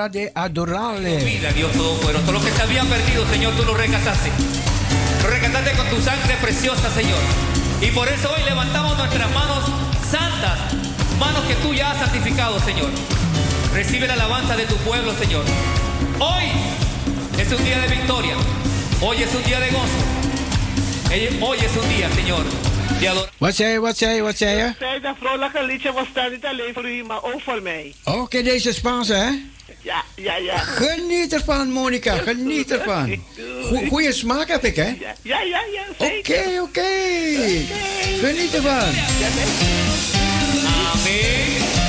Hora de adorarle. Vida, Dios Todopoderoso. Lo que se había perdido, Señor, tú lo rescataste. Lo rescataste con tu sangre preciosa, Señor. Y por eso hoy levantamos nuestras manos santas, manos que tú ya has santificado, Señor. Recibe la alabanza de tu pueblo, Señor. Hoy es un día de victoria. Hoy es un día de gozo. Hoy es un día, Señor. Wat zei je, wat zei je, wat zei je? zei dat vrolijke liedje was daar niet alleen voor u, maar ook voor mij. Oké, deze Spaanse, hè? Ja, ja, ja. Geniet ervan, Monica, geniet ervan. Goe- Goeie smaak heb ik, hè? Ja, ja, ja. Oké, oké. Geniet ervan. Amén.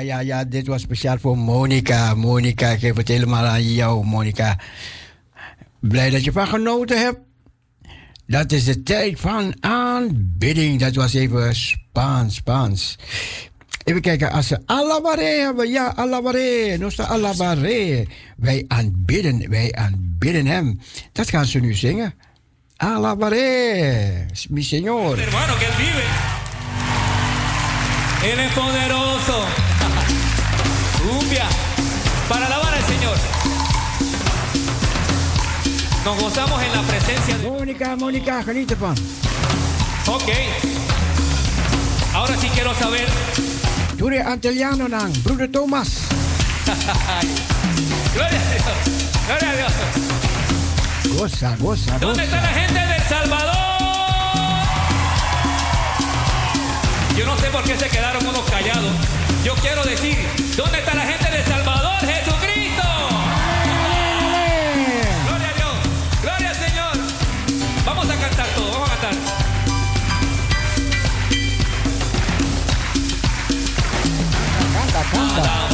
Ja, ja, dit was speciaal voor Monica. Monica, ik geef het helemaal aan jou, Monica. Blij dat je van genoten hebt. Dat is de tijd van aanbidding. Dat was even Spaans, Spaans. Even kijken, als ze alabare hebben. Ja, alabare. Nostra alabare. Wij aanbidden, wij aanbidden hem. Dat gaan ze nu zingen. Alabare, mi señor. Hermano, que vive. Es poderoso. Cumbia. Para alabar al Señor. Nos gozamos en la presencia de... Mónica, Mónica, geniet ervan. Ok. Ahora sí quiero saber. Dure Anteliano dan, broeder Thomas. (laughs) Gloria a Dios. Gloria a Dios. Goza, goza, ¿Dónde está la gente de El Salvador? Yo no sé por qué se quedaron unos callados. Yo quiero decir, ¿dónde está la gente de Salvador? Jesucristo. Gloria a Dios. Gloria al Señor. Vamos a cantar todo, vamos a cantar. Canta, canta.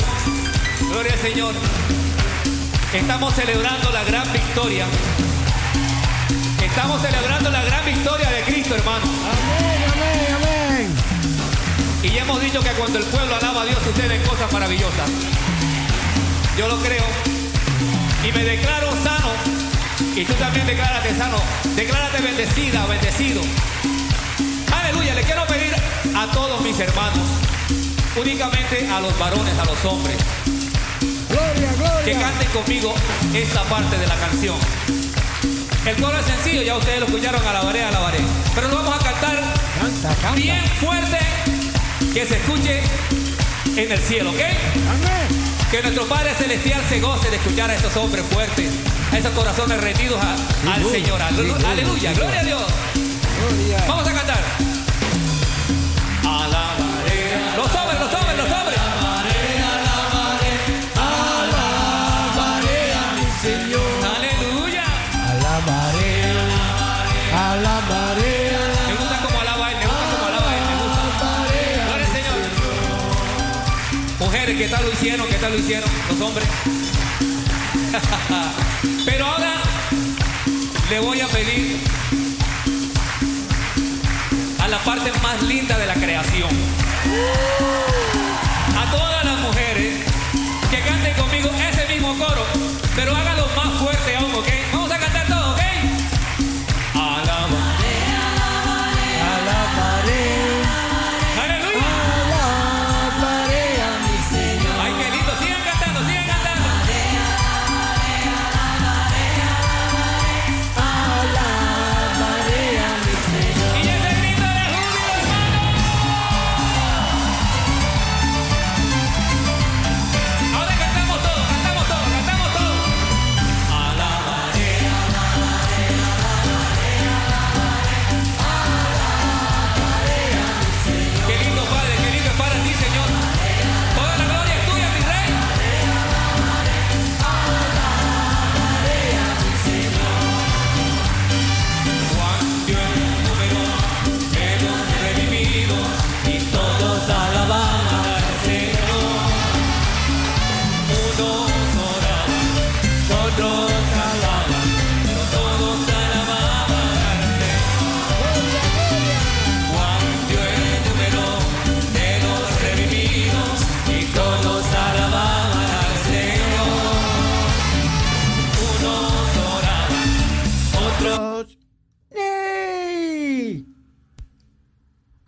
Señor, gloria al Señor. Estamos celebrando la gran victoria. Estamos celebrando la gran victoria de Cristo, hermano. Amén, amén, amén. Y ya hemos dicho que cuando el pueblo alaba a Dios suceden cosas maravillosas. Yo lo creo. Y me declaro sano. Y tú también declárate sano. Declárate bendecida, bendecido. Aleluya. Le quiero pedir a todos mis hermanos, únicamente a los varones, a los hombres, Gloria, gloria. que canten conmigo esta parte de la canción. El coro es sencillo, ya ustedes lo escucharon, alabaré, alabaré. Pero lo vamos a cantar Canta, canta. bien fuerte, que se escuche en el cielo, ¿ok? Amén. Que nuestro Padre Celestial se goce de escuchar a estos hombres fuertes, a esos corazones rendidos a- al Señor. Aleluya, sí, gloria a Dios. Gloria. Vamos a cantar. Mujeres, ¿qué tal lo hicieron? ¿Qué tal lo hicieron? Los hombres. (laughs) Pero ahora le voy a pedir a la parte más linda de la creación. A todas las mujeres que canten conmigo ese mismo coro, pero háganlo más fuerte aún, ¿ok?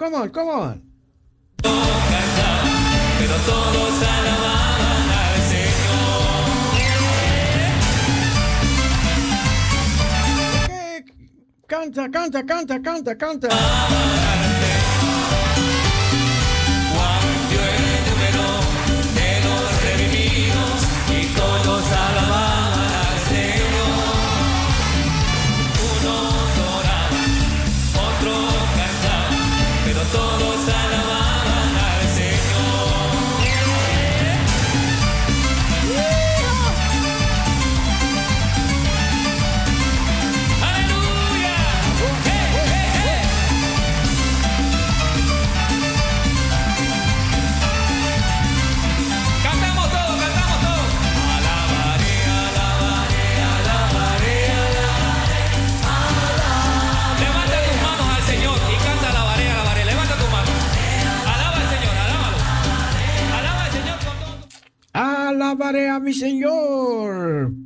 Come on, come on. Canta, canta, canta, canta, canta.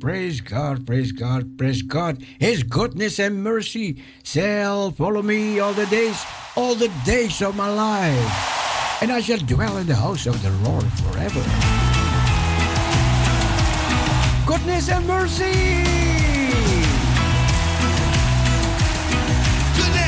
Praise God, praise God, praise God. His goodness and mercy shall follow me all the days, all the days of my life. And I shall dwell in the house of the Lord forever. Goodness and mercy. Goodness.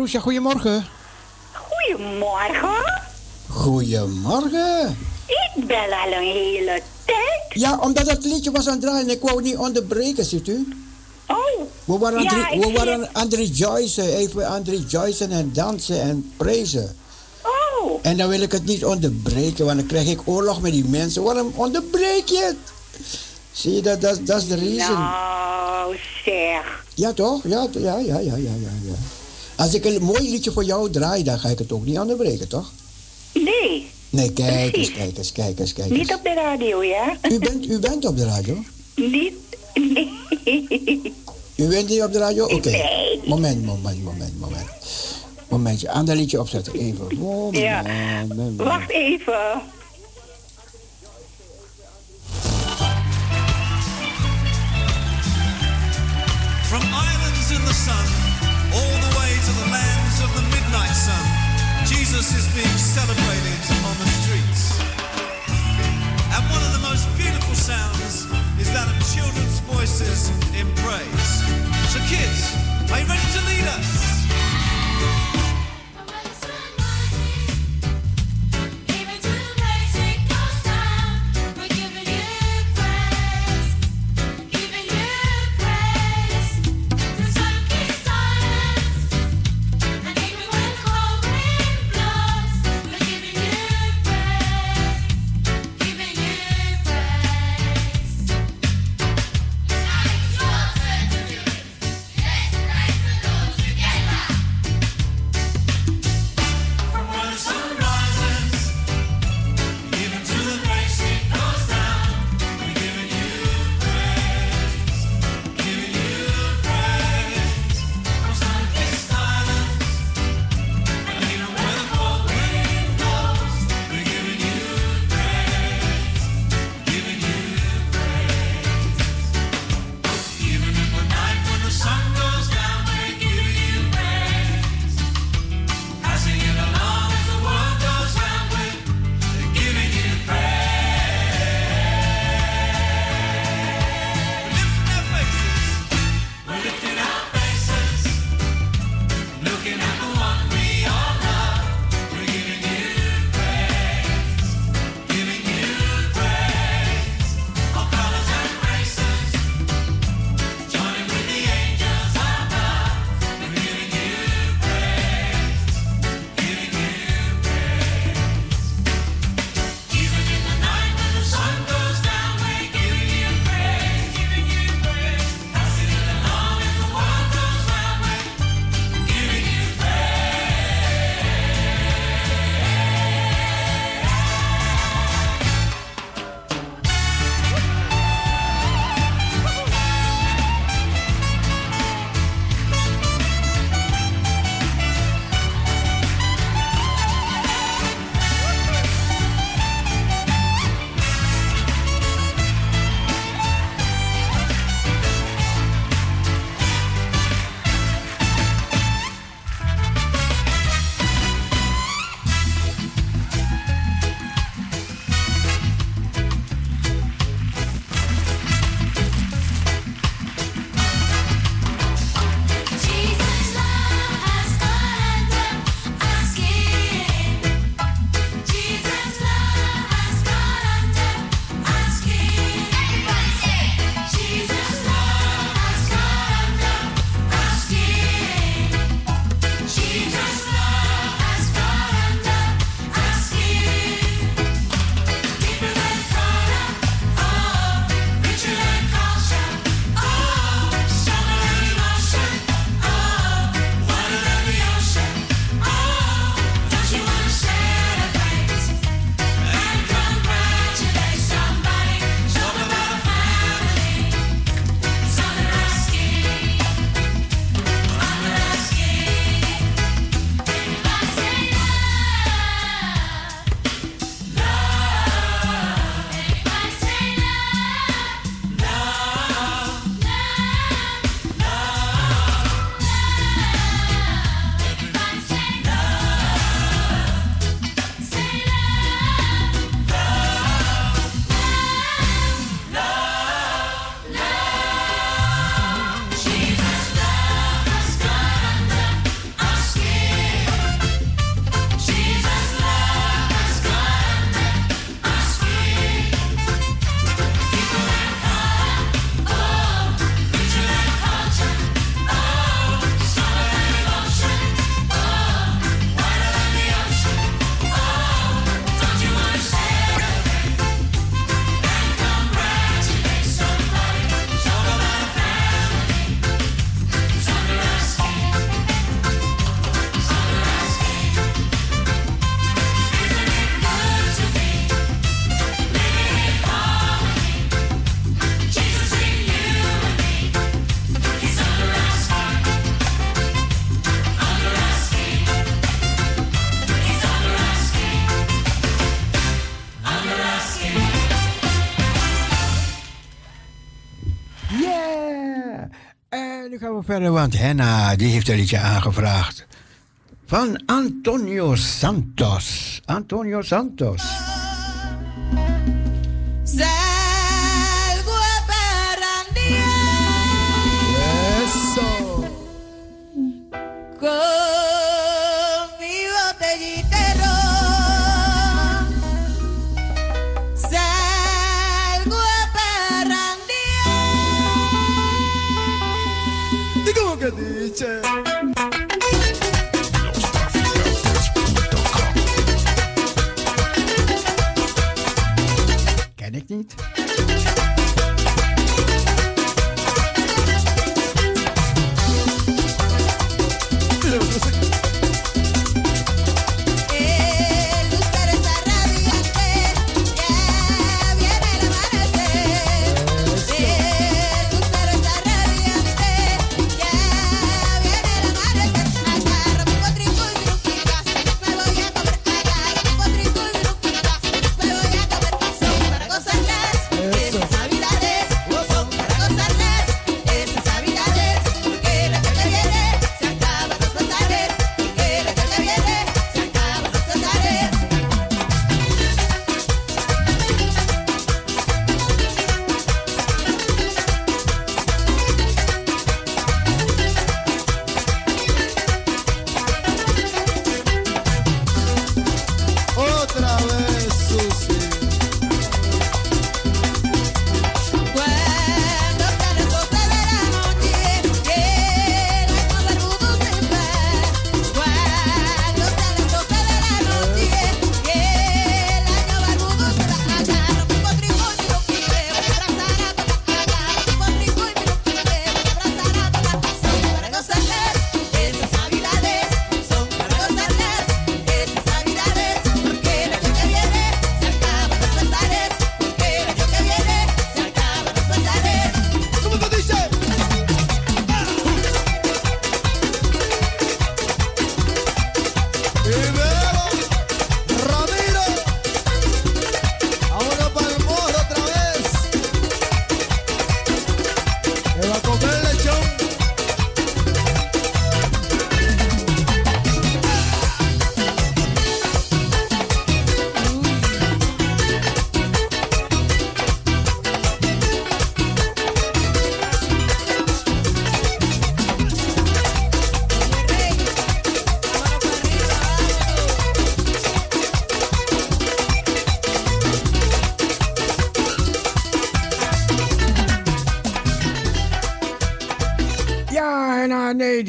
Ja, Parusha, goedemorgen. Goedemorgen. Goedemorgen. Ik ben al een hele tijd. Ja, omdat dat liedje was aan het draaien. Ik wou niet onderbreken, ziet u. Oh. We waren Ja, het ik we waren zie- aan het rejoicen, even aan het rejoicen en dansen en prezen. Oh. En dan wil ik het niet onderbreken, want dan krijg ik oorlog met die mensen. Waarom onderbreek je het? Zie je, dat dat- dat is de reason. Nou, zeg. Ja, toch? Ja, to- ja, ja, ja, ja, ja, ja. Als ik een mooi liedje voor jou draai, dan ga ik het ook niet onderbreken, toch? Nee, Nee, kijk eens, kijk eens, kijk eens, kijk eens. niet op de radio, ja? U bent, u bent op de radio? Niet. Nee. U bent niet op de radio? Oké. Nee. Moment, moment, moment, moment. Momentje, ander liedje opzetten. Even. Moment, Ja. moment. Wacht even. From islands in the sun, celebrated on the streets. And one of the most beautiful sounds is that of children's voices in praise. So, kids, are you ready to lead us? want Henna die heeft een liedje aangevraagd. Van Antonio Santos. Antonio Santos.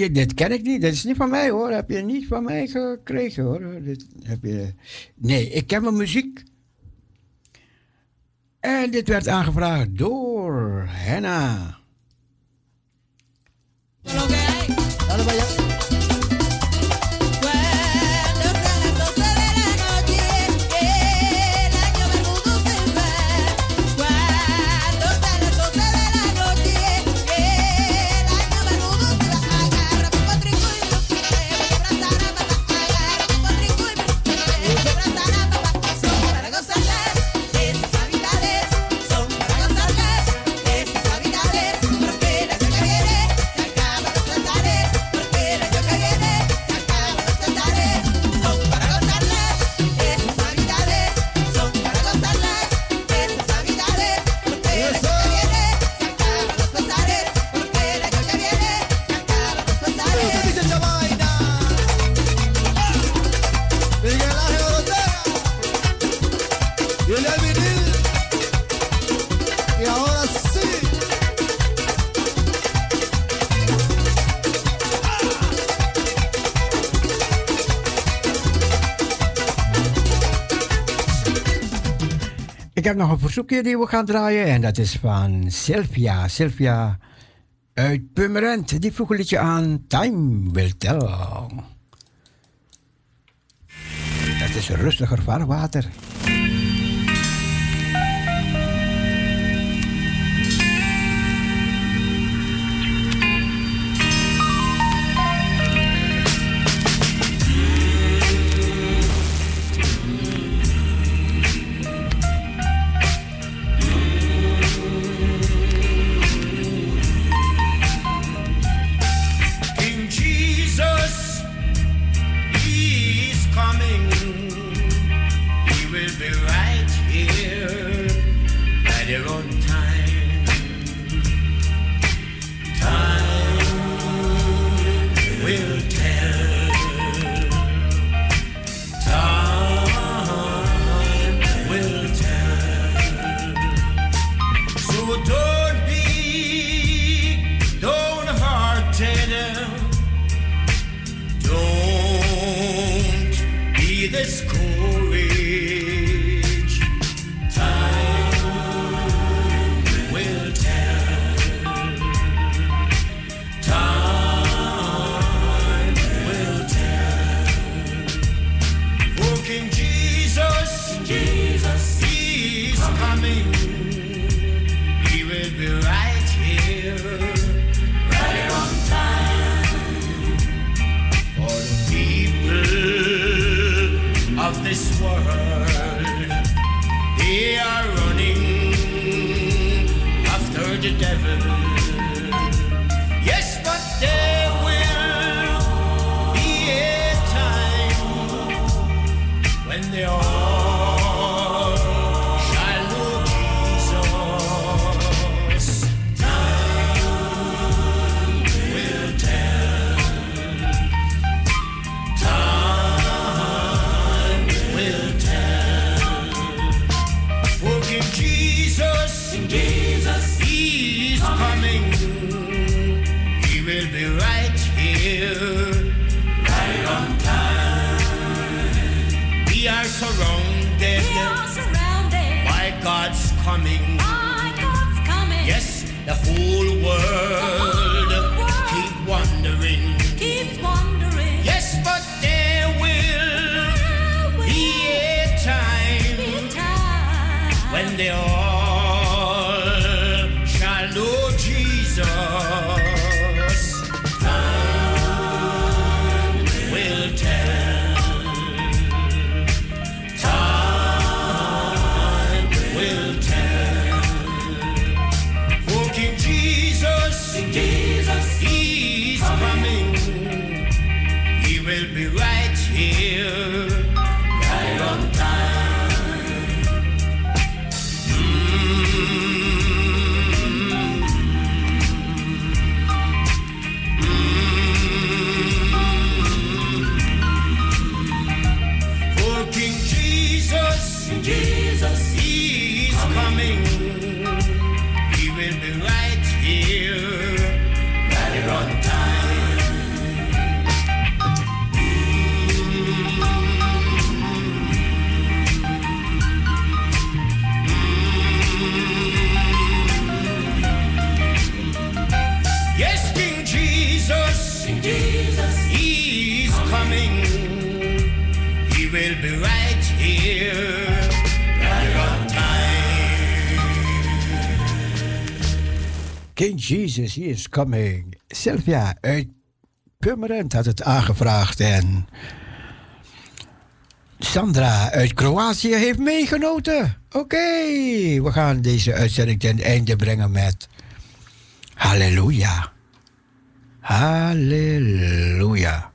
dit, ken ik niet. Dit is niet van mij hoor. Heb je niet van mij gekregen hoor. Dit heb je... Nee, ik ken mijn muziek. En dit werd aangevraagd door Henna. Ik heb nog een verzoekje die we gaan draaien en dat is van Sylvia. Sylvia uit Pummerend. Die vroeg een aan Time Will Tell. Dat is rustiger vaarwater. She is coming. Sylvia uit Purmerend had het aangevraagd en Sandra uit Kroatië heeft meegenoten. Oké, we gaan deze uitzending ten einde brengen met Halleluja. Halleluja.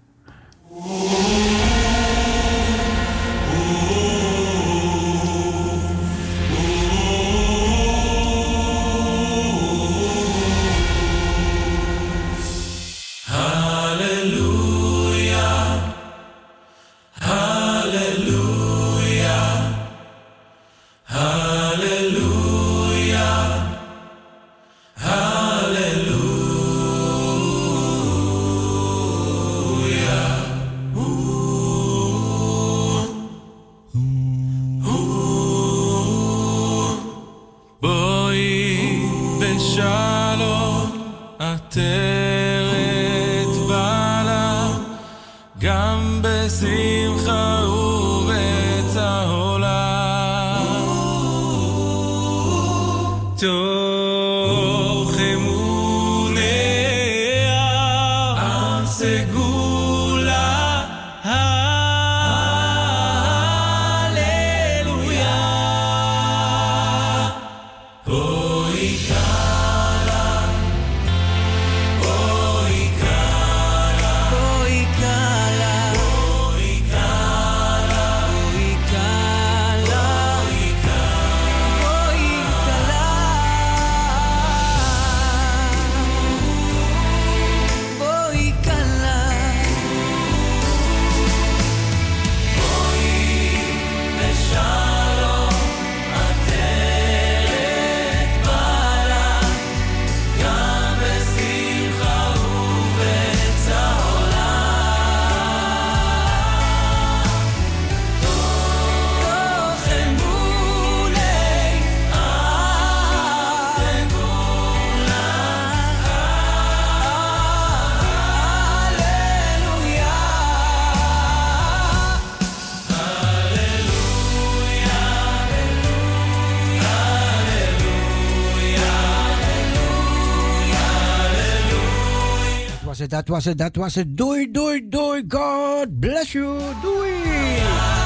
Dat was het. Doei, doei, doei. God bless you. Doei.